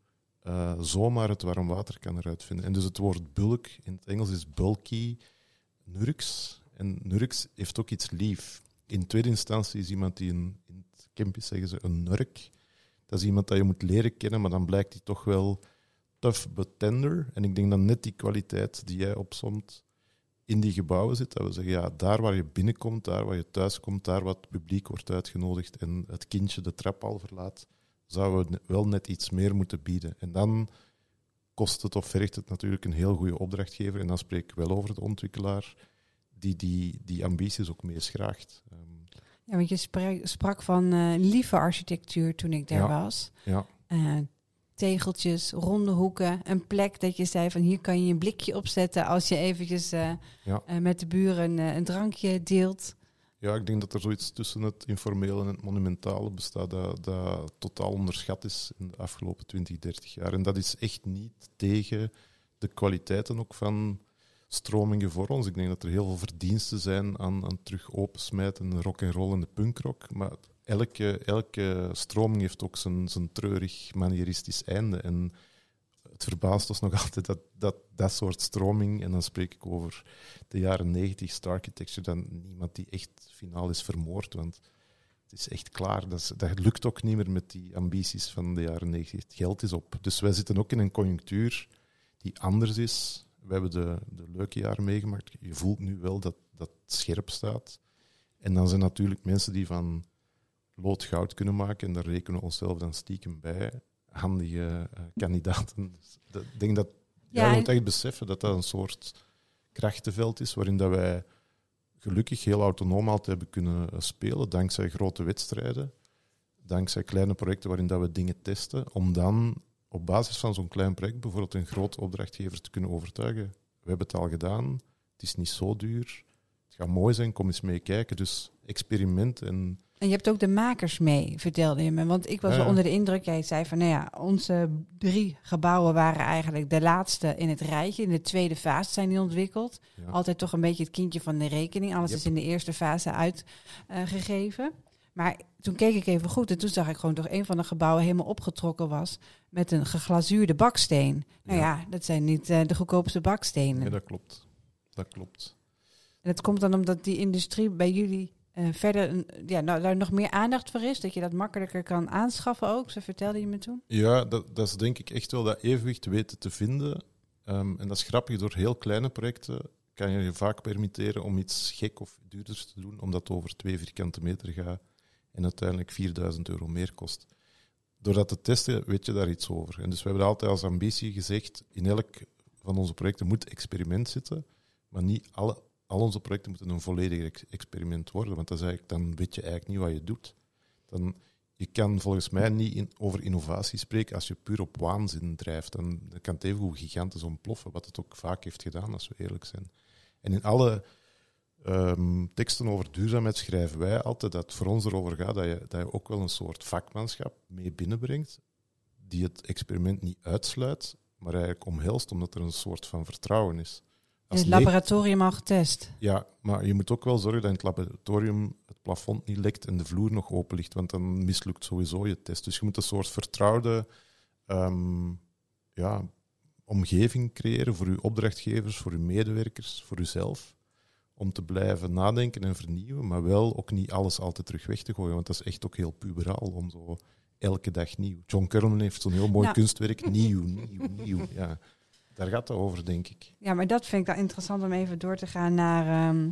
Speaker 2: zomaar het warm water kan eruit vinden. En dus het woord bulk, in het Engels is bulky, nurks. En nurks heeft ook iets lief. In tweede instantie is iemand die een, in het campus zeggen ze een nurk. Dat is iemand dat je moet leren kennen, maar dan blijkt hij toch wel tough but tender. En ik denk dat net die kwaliteit die jij opsomt in die gebouwen zit, dat we zeggen, ja, daar waar je binnenkomt, daar waar je thuis komt, daar waar het publiek wordt uitgenodigd en het kindje de trap al verlaat, zouden we wel net iets meer moeten bieden. En dan kost het of vergt het natuurlijk een heel goede opdrachtgever, en dan spreek ik wel over de ontwikkelaar, die die, die ambities ook meeschraagt.
Speaker 1: Ja, want je sprak van uh, lieve architectuur toen ik daar was.
Speaker 2: Ja.
Speaker 1: Uh, tegeltjes, ronde hoeken, een plek dat je zei van hier kan je een blikje opzetten als je eventjes uh, ja. met de buren een drankje deelt.
Speaker 2: Ja, ik denk dat er zoiets tussen het informele en het monumentale bestaat dat, dat totaal onderschat is in de afgelopen 20, 30 jaar. En dat is echt niet tegen de kwaliteiten ook van stromingen voor ons. Ik denk dat er heel veel verdiensten zijn aan, aan terug opensmijten, rock en roll en de punkrock. Maar elke, elke stroming heeft ook zijn, zijn treurig manieristisch einde. En het verbaast ons nog altijd dat, dat dat soort stroming, en dan spreek ik over de jaren 90 star architecture, dan niemand die echt finaal is vermoord. Want het is echt klaar. Dat, dat lukt ook niet meer met die ambities van de jaren 90. Het geld is op. Dus wij zitten ook in een conjunctuur die anders is we hebben de, de leuke jaren meegemaakt. Je voelt nu wel dat dat scherp staat. En dan zijn natuurlijk mensen die van lood goud kunnen maken. En daar rekenen we onszelf dan stiekem bij. Handige uh, kandidaten. Dus ik denk dat ja, je moet echt beseffen dat dat een soort krachtenveld is waarin dat wij gelukkig heel autonoom altijd hebben kunnen eh, spelen, dankzij grote wedstrijden, dankzij kleine projecten waarin dat we dingen testen, om dan op basis van zo'n klein project bijvoorbeeld een groot opdrachtgever te kunnen overtuigen. We hebben het al gedaan, het is niet zo duur, het gaat mooi zijn, kom eens mee kijken. Dus experiment en...
Speaker 1: En je hebt ook de makers mee, vertelde je me. Want ik was wel onder de indruk, jij zei van, nou ja, onze drie gebouwen waren eigenlijk de laatste in het rijtje. In de tweede fase zijn die ontwikkeld. Altijd toch een beetje het kindje van de rekening. Alles is in de eerste fase uitgegeven. Maar toen keek ik even goed en toen zag ik gewoon toch een van de gebouwen helemaal opgetrokken was met een geglazuurde baksteen. Nou ja, dat zijn niet uh, de goedkoopste bakstenen.
Speaker 2: Nee, dat klopt. Dat klopt.
Speaker 1: En het komt dan omdat die industrie bij jullie uh, verder een, ja, nou, daar nog meer aandacht voor is, dat je dat makkelijker kan aanschaffen ook, zo vertelde je me toen.
Speaker 2: Ja, dat, dat is denk ik echt wel dat evenwicht weten te vinden. Um, en dat is grappig, door heel kleine projecten kan je je vaak permitteren om iets gek of duurders te doen, omdat het over twee vierkante meter gaat en uiteindelijk 4000 euro meer kost. Door dat te testen weet je daar iets over. En dus we hebben altijd als ambitie gezegd, in elk van onze projecten moet experiment zitten, maar niet alle, al onze projecten moeten een volledig ex- experiment worden, want dan, is eigenlijk, dan weet je eigenlijk niet wat je doet. Dan, je kan volgens mij niet over innovatie spreken als je puur op waanzin drijft. Dan, kan het even hoe gigantisch ontploffen, wat het ook vaak heeft gedaan, als we eerlijk zijn. En in alle ehm, teksten over duurzaamheid schrijven wij altijd dat het voor ons erover gaat dat je, dat je ook wel een soort vakmanschap mee binnenbrengt, die het experiment niet uitsluit, maar eigenlijk omhelst, omdat er een soort van vertrouwen is. Als
Speaker 1: het laboratorium al getest.
Speaker 2: ja, maar je moet ook wel zorgen dat in het laboratorium het plafond niet lekt en de vloer nog open ligt, want dan mislukt sowieso je test. Dus je moet een soort vertrouwde ehm, ja, omgeving creëren voor je opdrachtgevers, voor je medewerkers, voor jezelf, om te blijven nadenken en vernieuwen, maar wel ook niet alles altijd terug weg te gooien, want dat is echt ook heel puberaal om zo elke dag nieuw. John Kerman heeft zo'n heel mooi kunstwerk, nieuw, nieuw, nieuw. Ja, daar gaat het over, denk ik.
Speaker 1: Ja, maar dat vind ik dan interessant om even door te gaan naar... ehm,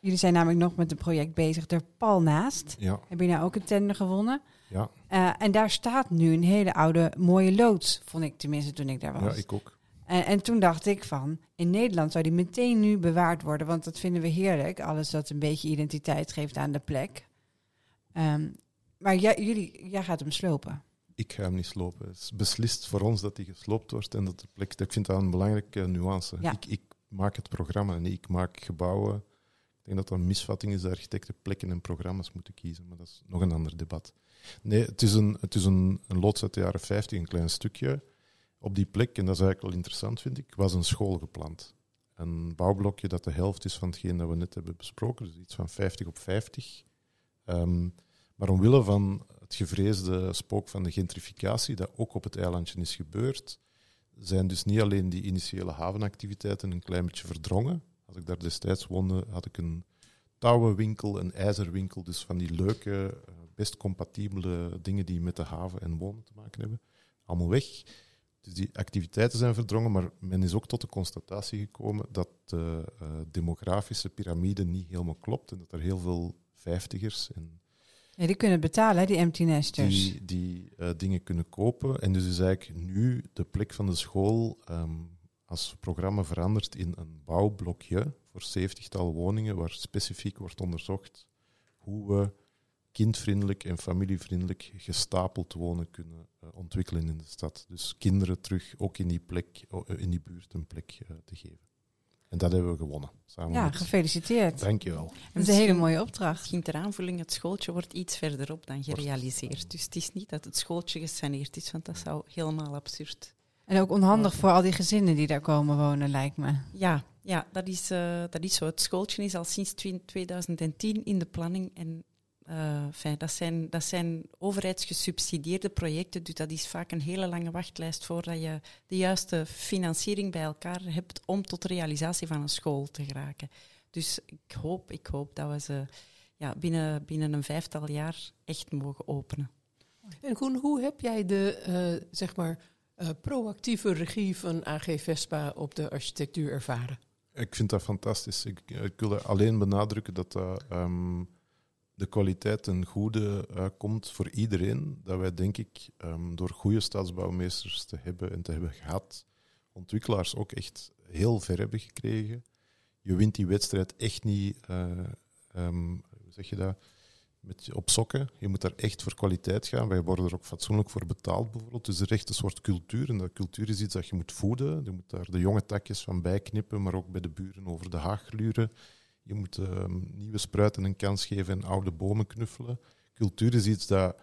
Speaker 1: jullie zijn namelijk nog met een project bezig, er pal naast.
Speaker 2: Ja,
Speaker 1: Heb je nou ook een tender gewonnen?
Speaker 2: ja,
Speaker 1: Eh, en daar staat nu een hele oude mooie loods, vond ik tenminste toen ik daar was.
Speaker 2: ja ik ook.
Speaker 1: En, en toen dacht ik van, in Nederland zou die meteen nu bewaard worden, want dat vinden we heerlijk. Alles dat een beetje identiteit geeft aan de plek. Ehm, maar jij, jullie, jij gaat hem slopen.
Speaker 2: Ik ga hem niet slopen. Het is beslist voor ons dat hij gesloopt wordt en dat de plek. Ik vind dat een belangrijke nuance.
Speaker 1: Ja.
Speaker 2: Ik, ik maak het programma en ik maak gebouwen. Ik denk dat dat een misvatting is dat architecten plekken en programma's moeten kiezen, maar dat is nog een ander debat. Nee, het is een, het is een, een loods uit de jaren 50, een klein stukje. Op die plek, en dat is eigenlijk wel interessant, vind ik, was een school gepland. Een bouwblokje dat de helft is van hetgeen dat we net hebben besproken, dus iets van 50 op 50. Ehm, maar omwille van het gevreesde spook van de gentrificatie, dat ook op het eilandje is gebeurd, zijn dus niet alleen die initiële havenactiviteiten een klein beetje verdrongen. Als ik daar destijds woonde, had ik een touwenwinkel, een ijzerwinkel, dus van die leuke, eh, best compatibele dingen die met de haven en wonen te maken hebben. Allemaal weg. Dus die activiteiten zijn verdrongen, maar men is ook tot de constatatie gekomen dat de eh, demografische piramide niet helemaal klopt en dat er heel veel vijftigers en
Speaker 1: Ja, die kunnen betalen, hè, die empty nesters.
Speaker 2: die, die eh, dingen kunnen kopen. En dus is eigenlijk nu de plek van de school ehm, als programma veranderd in een bouwblokje voor 70-tal woningen, waar specifiek wordt onderzocht hoe we kindvriendelijk en familievriendelijk gestapeld wonen kunnen eh, ontwikkelen in de stad. Dus kinderen terug ook in die plek, eh, in die buurt een plek eh, te geven. En dat hebben we gewonnen. Samen
Speaker 1: Ja,
Speaker 2: met...
Speaker 1: gefeliciteerd.
Speaker 2: Dankjewel.
Speaker 1: Dat is een hele mooie opdracht.
Speaker 3: Misschien ter aanvulling, het schooltje wordt iets verderop dan gerealiseerd. Dus het is niet dat het schooltje gesaneerd is, want dat zou helemaal absurd.
Speaker 1: En ook onhandig voor al die gezinnen die daar komen wonen, lijkt me.
Speaker 3: Ja, ja dat, is, eh, dat is zo. Het schooltje is al sinds twi- 2010 in de planning. En eh, fijn, dat, zijn, dat zijn overheidsgesubsidieerde projecten. Dus dat is vaak een hele lange wachtlijst voordat je de juiste financiering bij elkaar hebt om tot de realisatie van een school te geraken. Dus ik hoop, ik hoop dat we ze ja, binnen, binnen een vijftal jaar echt mogen openen.
Speaker 4: En Koen, hoe heb jij de eh, zeg maar, eh, proactieve regie van AG Vespa op de architectuur ervaren?
Speaker 2: Ik vind dat fantastisch. Ik, ik wil er alleen benadrukken dat dat, ehm, de kwaliteit ten goede eh, komt voor iedereen. Dat wij, denk ik, ehm, door goede stadsbouwmeesters te hebben en te hebben gehad, ontwikkelaars ook echt heel ver hebben gekregen. Je wint die wedstrijd echt niet, ehm, hoe zeg je dat, met op sokken. Je moet daar echt voor kwaliteit gaan. Wij worden er ook fatsoenlijk voor betaald, bijvoorbeeld. Dus er echt een soort cultuur. En dat cultuur is iets dat je moet voeden. Je moet daar de jonge takjes van bijknippen, maar ook bij de buren over de haag gluren. Je moet ehm, nieuwe spruiten een kans geven en oude bomen knuffelen. Cultuur is iets dat,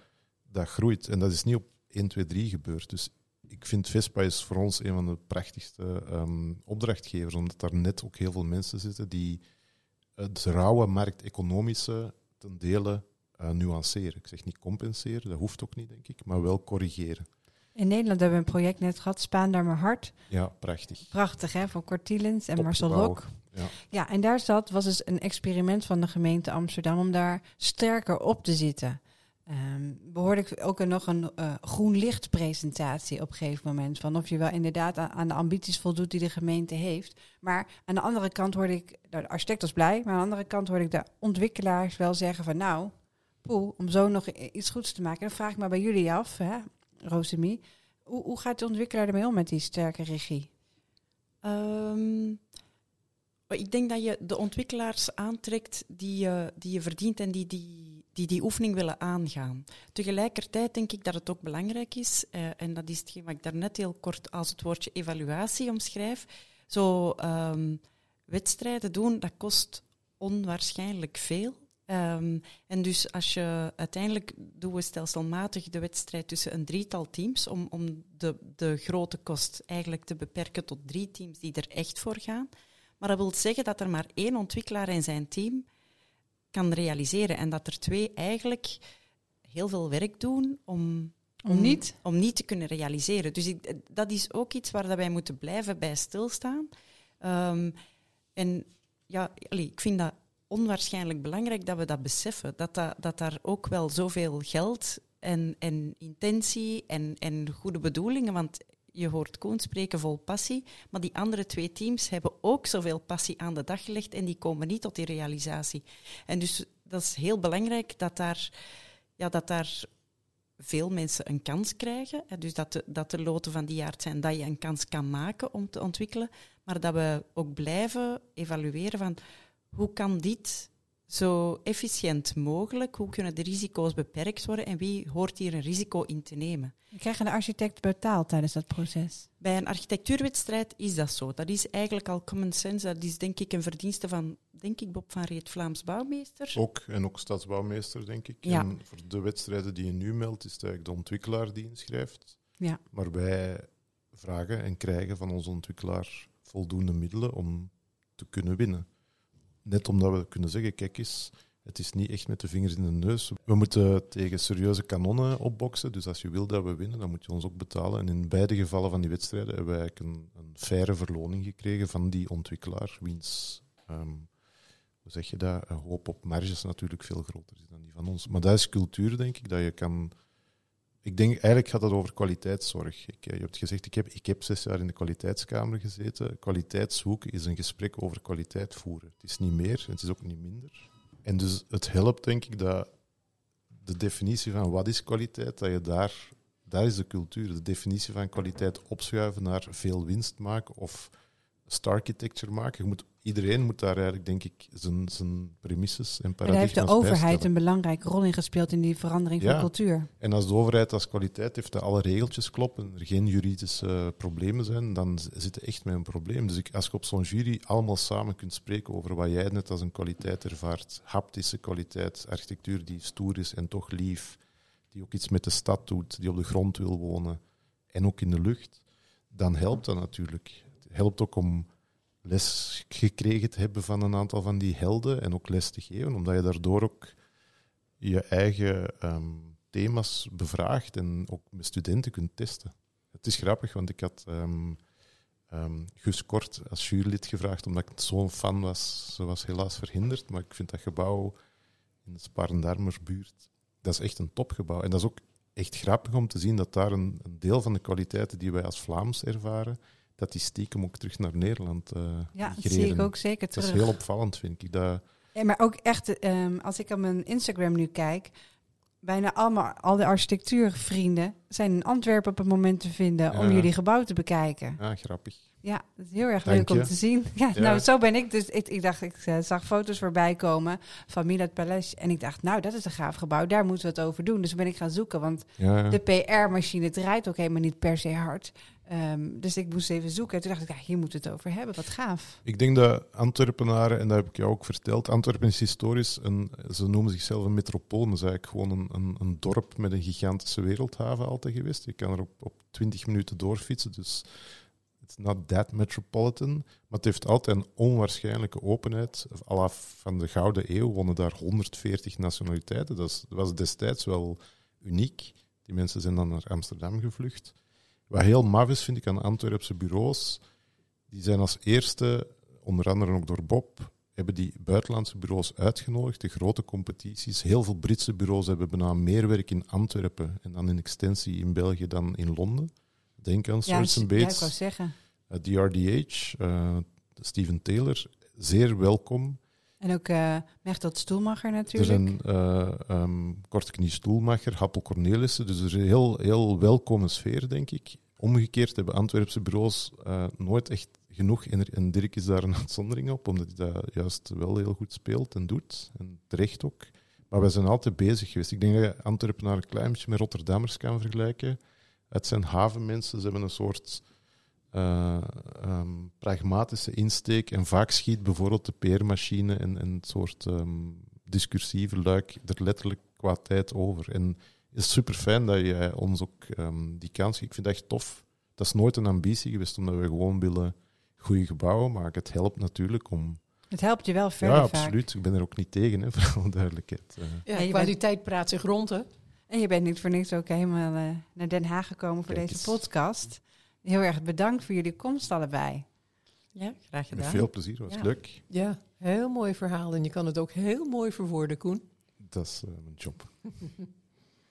Speaker 2: dat groeit. En dat is niet op 1, 2, 3 gebeurd. Dus ik vind Vespa is voor ons een van de prachtigste ehm, opdrachtgevers, omdat daar net ook heel veel mensen zitten die het rauwe markteconomische ten dele eh, nuanceren. Ik zeg niet compenseren, dat hoeft ook niet, denk ik, maar wel corrigeren.
Speaker 1: In Nederland hebben we een project net gehad, maar hard.
Speaker 2: Ja, prachtig.
Speaker 1: Prachtig, hè, van Cortilens en Marcel
Speaker 2: Opgebouwd.
Speaker 1: Lok.
Speaker 2: Ja.
Speaker 1: Ja, en daar zat, was dus een experiment van de gemeente Amsterdam om daar sterker op te zitten. ehm, behoorde ik ook nog een eh, groen licht presentatie op een gegeven moment. Van of je wel inderdaad aan, aan de ambities voldoet die de gemeente heeft. Maar aan de andere kant hoorde ik, nou, de architect was blij, maar aan de andere kant hoorde ik de ontwikkelaars wel zeggen van nou, poeh, om zo nog iets goeds te maken. Dan vraag ik maar bij jullie af, hè, Rosemie. Hoe, hoe gaat de ontwikkelaar ermee om met die sterke regie?
Speaker 3: Ehm, ik denk dat je de ontwikkelaars aantrekt die je, die je verdient en die die, die die oefening willen aangaan. Tegelijkertijd denk ik dat het ook belangrijk is, eh, en dat is hetgeen wat ik daarnet heel kort als het woordje evaluatie omschrijf, zo ehm, wedstrijden doen, dat kost onwaarschijnlijk veel. Ehm, en dus als je uiteindelijk doen we stelselmatig de wedstrijd tussen een drietal teams om, om de, de grote kost eigenlijk te beperken tot drie teams die er echt voor gaan. Maar dat wil zeggen dat er maar één ontwikkelaar en zijn team kan realiseren en dat er twee eigenlijk heel veel werk doen om,
Speaker 1: Om niet?
Speaker 3: om niet te kunnen realiseren. Dus ik, dat is ook iets waar dat wij moeten blijven bij stilstaan. Ehm, en ja, ik vind dat onwaarschijnlijk belangrijk dat we dat beseffen. Dat, dat, dat daar ook wel zoveel geld en, en intentie en, en goede bedoelingen, want je hoort Koen spreken vol passie, maar die andere twee teams hebben ook zoveel passie aan de dag gelegd en die komen niet tot die realisatie. En dus dat is heel belangrijk dat daar, ja, dat daar veel mensen een kans krijgen. Dus dat de, dat de loten van die aard zijn dat je een kans kan maken om te ontwikkelen. Maar dat we ook blijven evalueren van hoe kan dit zo efficiënt mogelijk, hoe kunnen de risico's beperkt worden en wie hoort hier een risico in te nemen.
Speaker 1: Krijgen de architect betaald tijdens dat proces?
Speaker 3: Bij een architectuurwedstrijd is dat zo. Dat is eigenlijk al common sense. Dat is denk ik een verdienste van, denk ik, Bob van Reet, Vlaams bouwmeester.
Speaker 2: Ook, en ook stadsbouwmeester, denk ik.
Speaker 3: Ja.
Speaker 2: En voor de wedstrijden die je nu meldt, is het eigenlijk de ontwikkelaar die inschrijft.
Speaker 1: Ja.
Speaker 2: Maar wij vragen en krijgen van onze ontwikkelaar voldoende middelen om te kunnen winnen. Net omdat we kunnen zeggen, kijk eens, het is niet echt met de vingers in de neus. We moeten tegen serieuze kanonnen opboksen. Dus als je wil dat we winnen, dan moet je ons ook betalen. En in beide gevallen van die wedstrijden hebben wij een, een faire verloning gekregen van die ontwikkelaar, wiens, ehm, hoe zeg je dat, hoop op marges natuurlijk veel groter is dan die van ons. Maar dat is cultuur, denk ik, dat je kan... Ik denk, eigenlijk gaat het over kwaliteitszorg. Ik, eh, je hebt gezegd, ik heb, ik heb zes jaar in de kwaliteitskamer gezeten. Kwaliteitszoeken is een gesprek over kwaliteit voeren. Het is niet meer, het is ook niet minder. En dus het helpt, denk ik, dat de definitie van wat is kwaliteit, dat je daar, daar is de cultuur, de definitie van kwaliteit opschuiven naar veel winst maken of star architecture maken. Je moet, iedereen moet daar eigenlijk, denk ik, zijn, zijn premisses en
Speaker 1: Maar daar heeft
Speaker 2: paradigma's
Speaker 1: de overheid een belangrijke rol in gespeeld in die verandering van
Speaker 2: Ja.
Speaker 1: cultuur.
Speaker 2: En als de overheid als kwaliteit heeft dat alle regeltjes kloppen en er geen juridische problemen zijn, dan zit je echt met een probleem. Dus ik, als je op zo'n jury allemaal samen kunt spreken over wat jij net als een kwaliteit ervaart, haptische kwaliteit, architectuur die stoer is en toch lief, die ook iets met de stad doet, die op de grond wil wonen en ook in de lucht, dan helpt dat natuurlijk. Het helpt ook om les gekregen te hebben van een aantal van die helden en ook les te geven, omdat je daardoor ook je eigen ehm, thema's bevraagt en ook met studenten kunt testen. Het is grappig, want ik had ehm ehm, Gus Kort als jurylid gevraagd, omdat ik zo'n fan was. Ze was helaas verhinderd, maar ik vind dat gebouw in de Sparendarmerbuurt, dat is echt een topgebouw. En dat is ook echt grappig om te zien dat daar een deel van de kwaliteiten die wij als Vlaams ervaren, dat die stiekem ook terug naar Nederland eh
Speaker 1: Ja, dat zie ik ook zeker
Speaker 2: Dat
Speaker 1: terug.
Speaker 2: is heel opvallend, vind ik. Dat,
Speaker 1: Ja, maar ook echt, ehm, als ik op mijn Instagram nu kijk, bijna allemaal, al de architectuurvrienden zijn in Antwerpen op het moment te vinden om
Speaker 2: Ja.
Speaker 1: jullie gebouw te bekijken.
Speaker 2: ah, grappig.
Speaker 1: Ja, dat is heel erg
Speaker 2: Dank
Speaker 1: leuk om te zien. Ja,
Speaker 2: Ja.
Speaker 1: nou, zo ben ik dus. Ik, ik dacht, ik eh, zag foto's voorbij komen van Milat Palace. En ik dacht, nou, dat is een gaaf gebouw. Daar moeten we het over doen. Dus ben ik gaan zoeken. Want
Speaker 2: Ja, ja.
Speaker 1: de PR-machine draait ook helemaal niet per se hard. Ehm, dus ik moest even zoeken. En toen dacht ik, ja, hier moeten we het over hebben. Wat gaaf.
Speaker 2: Ik denk dat Antwerpenaren, en dat heb ik jou ook verteld, Antwerpen is historisch, een, ze noemen zichzelf een metropool, maar is eigenlijk gewoon een, een, een dorp met een gigantische wereldhaven altijd geweest. Je kan er op, op 20 minuten doorfietsen, dus it's not that metropolitan. Maar het heeft altijd een onwaarschijnlijke openheid. Al af van de Gouden Eeuw wonnen daar 140 nationaliteiten. Dat was destijds wel uniek. Die mensen zijn dan naar Amsterdam gevlucht. Wat heel maf is, vind ik, aan Antwerpse bureaus, die zijn als eerste, onder andere ook door Bob, hebben die buitenlandse bureaus uitgenodigd, de grote competities. Heel veel Britse bureaus hebben bijna meer werk in Antwerpen en dan in extensie in België dan in Londen. Denk aan
Speaker 1: Ja,
Speaker 2: Source
Speaker 1: ja, ik
Speaker 2: Bates,
Speaker 1: wou zeggen.
Speaker 2: uh, DRDH, uh, Steven Taylor, zeer welkom.
Speaker 1: En ook eh Mechtel Stoelmacher
Speaker 2: Er
Speaker 1: natuurlijk.
Speaker 2: zijn uh, um, Kortknie Stoelmacher, Happel Cornelissen, dus er is een heel, heel welkome sfeer, denk ik. Omgekeerd hebben Antwerpse bureaus uh, nooit echt genoeg. En, Dirk is daar een uitzondering op, omdat hij dat juist wel heel goed speelt en doet. En terecht ook. Maar we zijn altijd bezig geweest. Ik denk dat je Antwerpen naar een klein beetje met Rotterdammers kan vergelijken. Het zijn havenmensen, ze hebben een soort uh, um, pragmatische insteek. En vaak schiet bijvoorbeeld de peermachine en, en het soort um, discursieve luik er letterlijk qua tijd over. En het is super fijn dat jij ons ook um, die kans geeft. Ik vind dat echt tof. Dat is nooit een ambitie geweest, omdat we gewoon willen goede gebouwen maken. Het helpt natuurlijk om.
Speaker 1: Het helpt je wel verder.
Speaker 2: Ja, absoluut. Ik ben er ook niet tegen, hè, voor alle duidelijkheid. Uh,
Speaker 4: Ja,
Speaker 1: je
Speaker 4: kwaliteit bent... praat zich rond, hè?
Speaker 1: En je bent niet voor niks ook helemaal uh, naar Den Haag gekomen voor
Speaker 2: Kijk
Speaker 1: deze
Speaker 2: eens.
Speaker 1: podcast. Heel erg bedankt voor jullie komst allebei.
Speaker 3: Ja, graag gedaan.
Speaker 2: Met veel plezier, was
Speaker 3: Ja.
Speaker 2: leuk.
Speaker 4: Ja, heel mooi verhaal. En je kan het ook heel mooi verwoorden, Koen.
Speaker 2: Dat is uh, mijn job.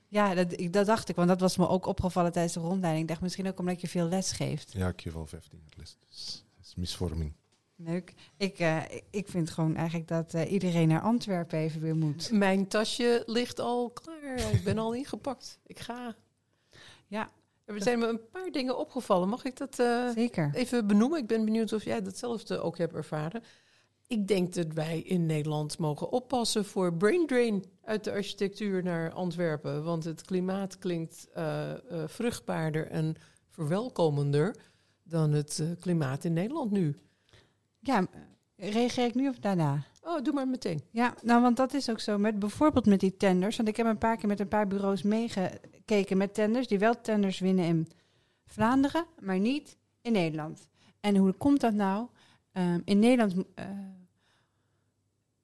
Speaker 1: Ja, dat, ik, dat dacht ik, want dat was me ook opgevallen tijdens de rondleiding. Ik dacht misschien ook omdat je veel les geeft.
Speaker 2: Ja, ik geef al 15 jaar les, dus dat is misvorming.
Speaker 1: Leuk. Ik, uh, ik vind gewoon eigenlijk dat uh, iedereen naar Antwerpen even weer moet.
Speaker 4: Mijn tasje ligt al klaar. Ik ben al ingepakt. Ik ga.
Speaker 1: Ja.
Speaker 4: Er zijn me een paar dingen opgevallen. Mag ik dat uh,
Speaker 1: Zeker.
Speaker 4: even benoemen? Ik ben benieuwd of jij datzelfde ook hebt ervaren. Ik denk dat wij in Nederland mogen oppassen voor brain drain uit de architectuur naar Antwerpen. Want het klimaat klinkt uh, uh, vruchtbaarder en verwelkomender dan het klimaat in Nederland nu.
Speaker 1: Ja, reageer ik nu of daarna?
Speaker 4: Oh, doe maar meteen.
Speaker 1: Ja, nou, want dat is ook zo. Met bijvoorbeeld met die tenders. Want ik heb een paar keer met een paar bureaus meegekeken met tenders. Die wel tenders winnen in Vlaanderen, maar niet in Nederland. En hoe komt dat nou? Um, in Nederland uh,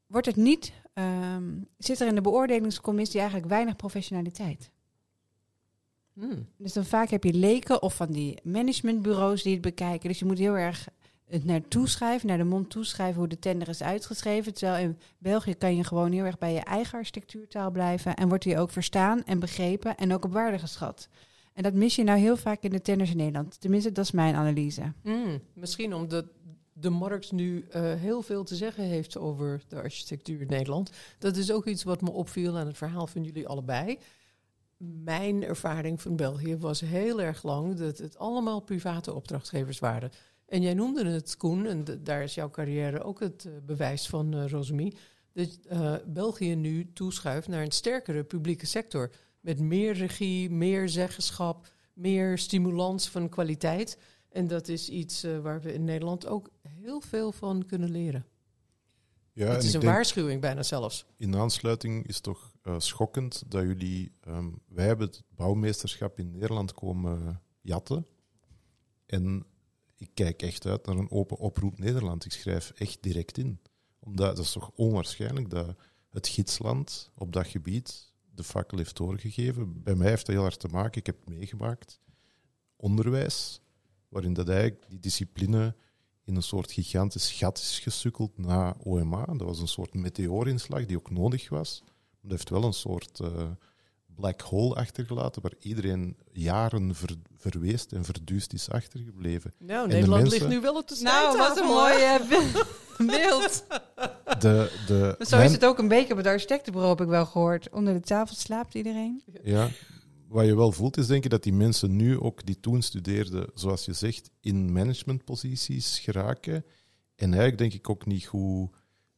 Speaker 1: wordt het niet. Um, zit er in de beoordelingscommissie eigenlijk weinig professionaliteit.
Speaker 4: Hmm.
Speaker 1: Dus dan vaak heb je leken of van die managementbureaus die het bekijken. Dus je moet heel erg het naar toeschrijven, naar de mond toeschrijven hoe de tender is uitgeschreven. Terwijl in België kan je gewoon heel erg bij je eigen architectuurtaal blijven. En wordt die ook verstaan en begrepen en ook op waarde geschat. En dat mis je nou heel vaak in de tenders in Nederland. Tenminste, dat is mijn analyse.
Speaker 4: Hmm. Misschien omdat de markt nu uh, heel veel te zeggen heeft over de architectuur in Nederland. Dat is ook iets wat me opviel aan het verhaal van jullie allebei. Mijn ervaring van België was heel erg lang dat het allemaal private opdrachtgevers waren. En jij noemde het, Koen, en daar is jouw carrière ook het uh, bewijs van, uh, Rosemie, dat uh, België nu toeschuift naar een sterkere publieke sector. Met meer regie, meer zeggenschap, meer stimulans van kwaliteit. En dat is iets waar we in Nederland ook heel veel van kunnen leren.
Speaker 2: Ja,
Speaker 4: het is een waarschuwing bijna zelfs.
Speaker 2: In aansluiting is toch uh, schokkend dat jullie... Um, wij hebben het bouwmeesterschap in Nederland komen jatten. En ik kijk echt uit naar een open oproep Nederland. Ik schrijf echt direct in. Omdat dat is toch onwaarschijnlijk dat het gidsland op dat gebied de fakkel heeft doorgegeven. Bij mij heeft dat heel hard te maken. Ik heb meegemaakt. Onderwijs, waarin dat eigenlijk die discipline in een soort gigantisch gat is gesukkeld na OMA. Dat was een soort meteoorinslag die ook nodig was. Maar dat heeft wel een soort uh, black hole achtergelaten waar iedereen jaren ver, verweest en verduust is achtergebleven.
Speaker 4: Nou, Nederland mensen, ligt nu wel op de
Speaker 1: Nou, wat een mooie beeld.
Speaker 2: De, de,
Speaker 1: Zo mijn, is het ook een beetje op het architectenbureau, heb ik wel gehoord. Onder de tafel slaapt iedereen.
Speaker 2: Ja, wat je wel voelt is denk ik dat die mensen nu ook die toen studeerden, zoals je zegt, in managementposities geraken. En eigenlijk denk ik ook niet goed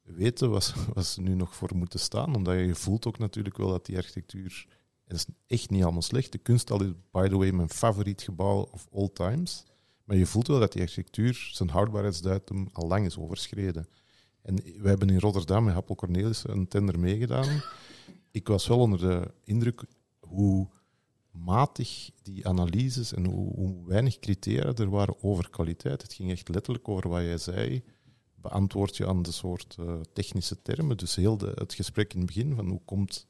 Speaker 2: weten wat, wat ze nu nog voor moeten staan. Omdat je voelt ook natuurlijk wel dat die architectuur... En is echt niet allemaal slecht. De kunsthal is, by the way, mijn favoriet gebouw of all times. Maar je voelt wel dat die architectuur zijn houdbaarheidsdatum al lang is overschreden. En we hebben in Rotterdam met Happel Cornelissen een tender meegedaan. Ik was wel onder de indruk hoe matig die analyses en hoe, weinig criteria er waren over kwaliteit. Het ging echt letterlijk over wat jij zei. Beantwoord je aan de soort uh, technische termen. Dus heel het gesprek in het begin van hoe komt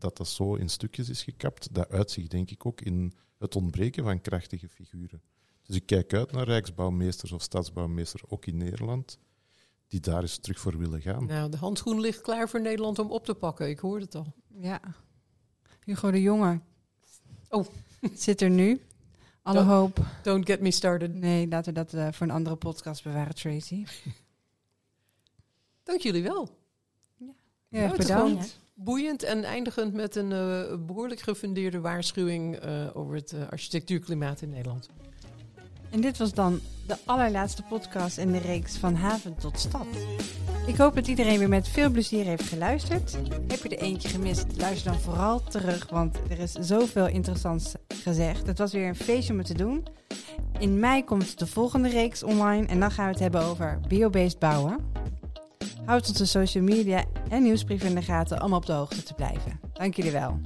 Speaker 2: dat dat zo in stukjes is gekapt, dat uitzicht denk ik ook in het ontbreken van krachtige figuren. Dus ik kijk uit naar rijksbouwmeesters of stadsbouwmeesters, ook in Nederland, die daar eens terug voor willen gaan.
Speaker 4: Nou, de handschoen ligt klaar voor Nederland om op te pakken. Ik hoorde het al.
Speaker 1: Ja. Hugo de Jonge.
Speaker 4: Oh.
Speaker 1: Zit er nu. Alle hoop.
Speaker 4: Don't get me started.
Speaker 1: Nee, laten we dat eh, voor een andere podcast bewaren, Tracy.
Speaker 4: Dank jullie wel.
Speaker 1: Ja,
Speaker 4: is
Speaker 1: bedankt.
Speaker 4: Boeiend en eindigend met een eh, behoorlijk gefundeerde waarschuwing eh, over het eh, architectuurklimaat in Nederland.
Speaker 1: En dit was dan de allerlaatste podcast in de reeks van haven tot stad. Ik hoop dat iedereen weer met veel plezier heeft geluisterd. Heb je er eentje gemist, luister dan vooral terug, want er is zoveel interessants gezegd. Het was weer een feestje om te doen. In mei komt de volgende reeks online en dan gaan we het hebben over biobased bouwen. Houd onze social media en nieuwsbrief in de gaten om op de hoogte te blijven. Dank jullie wel.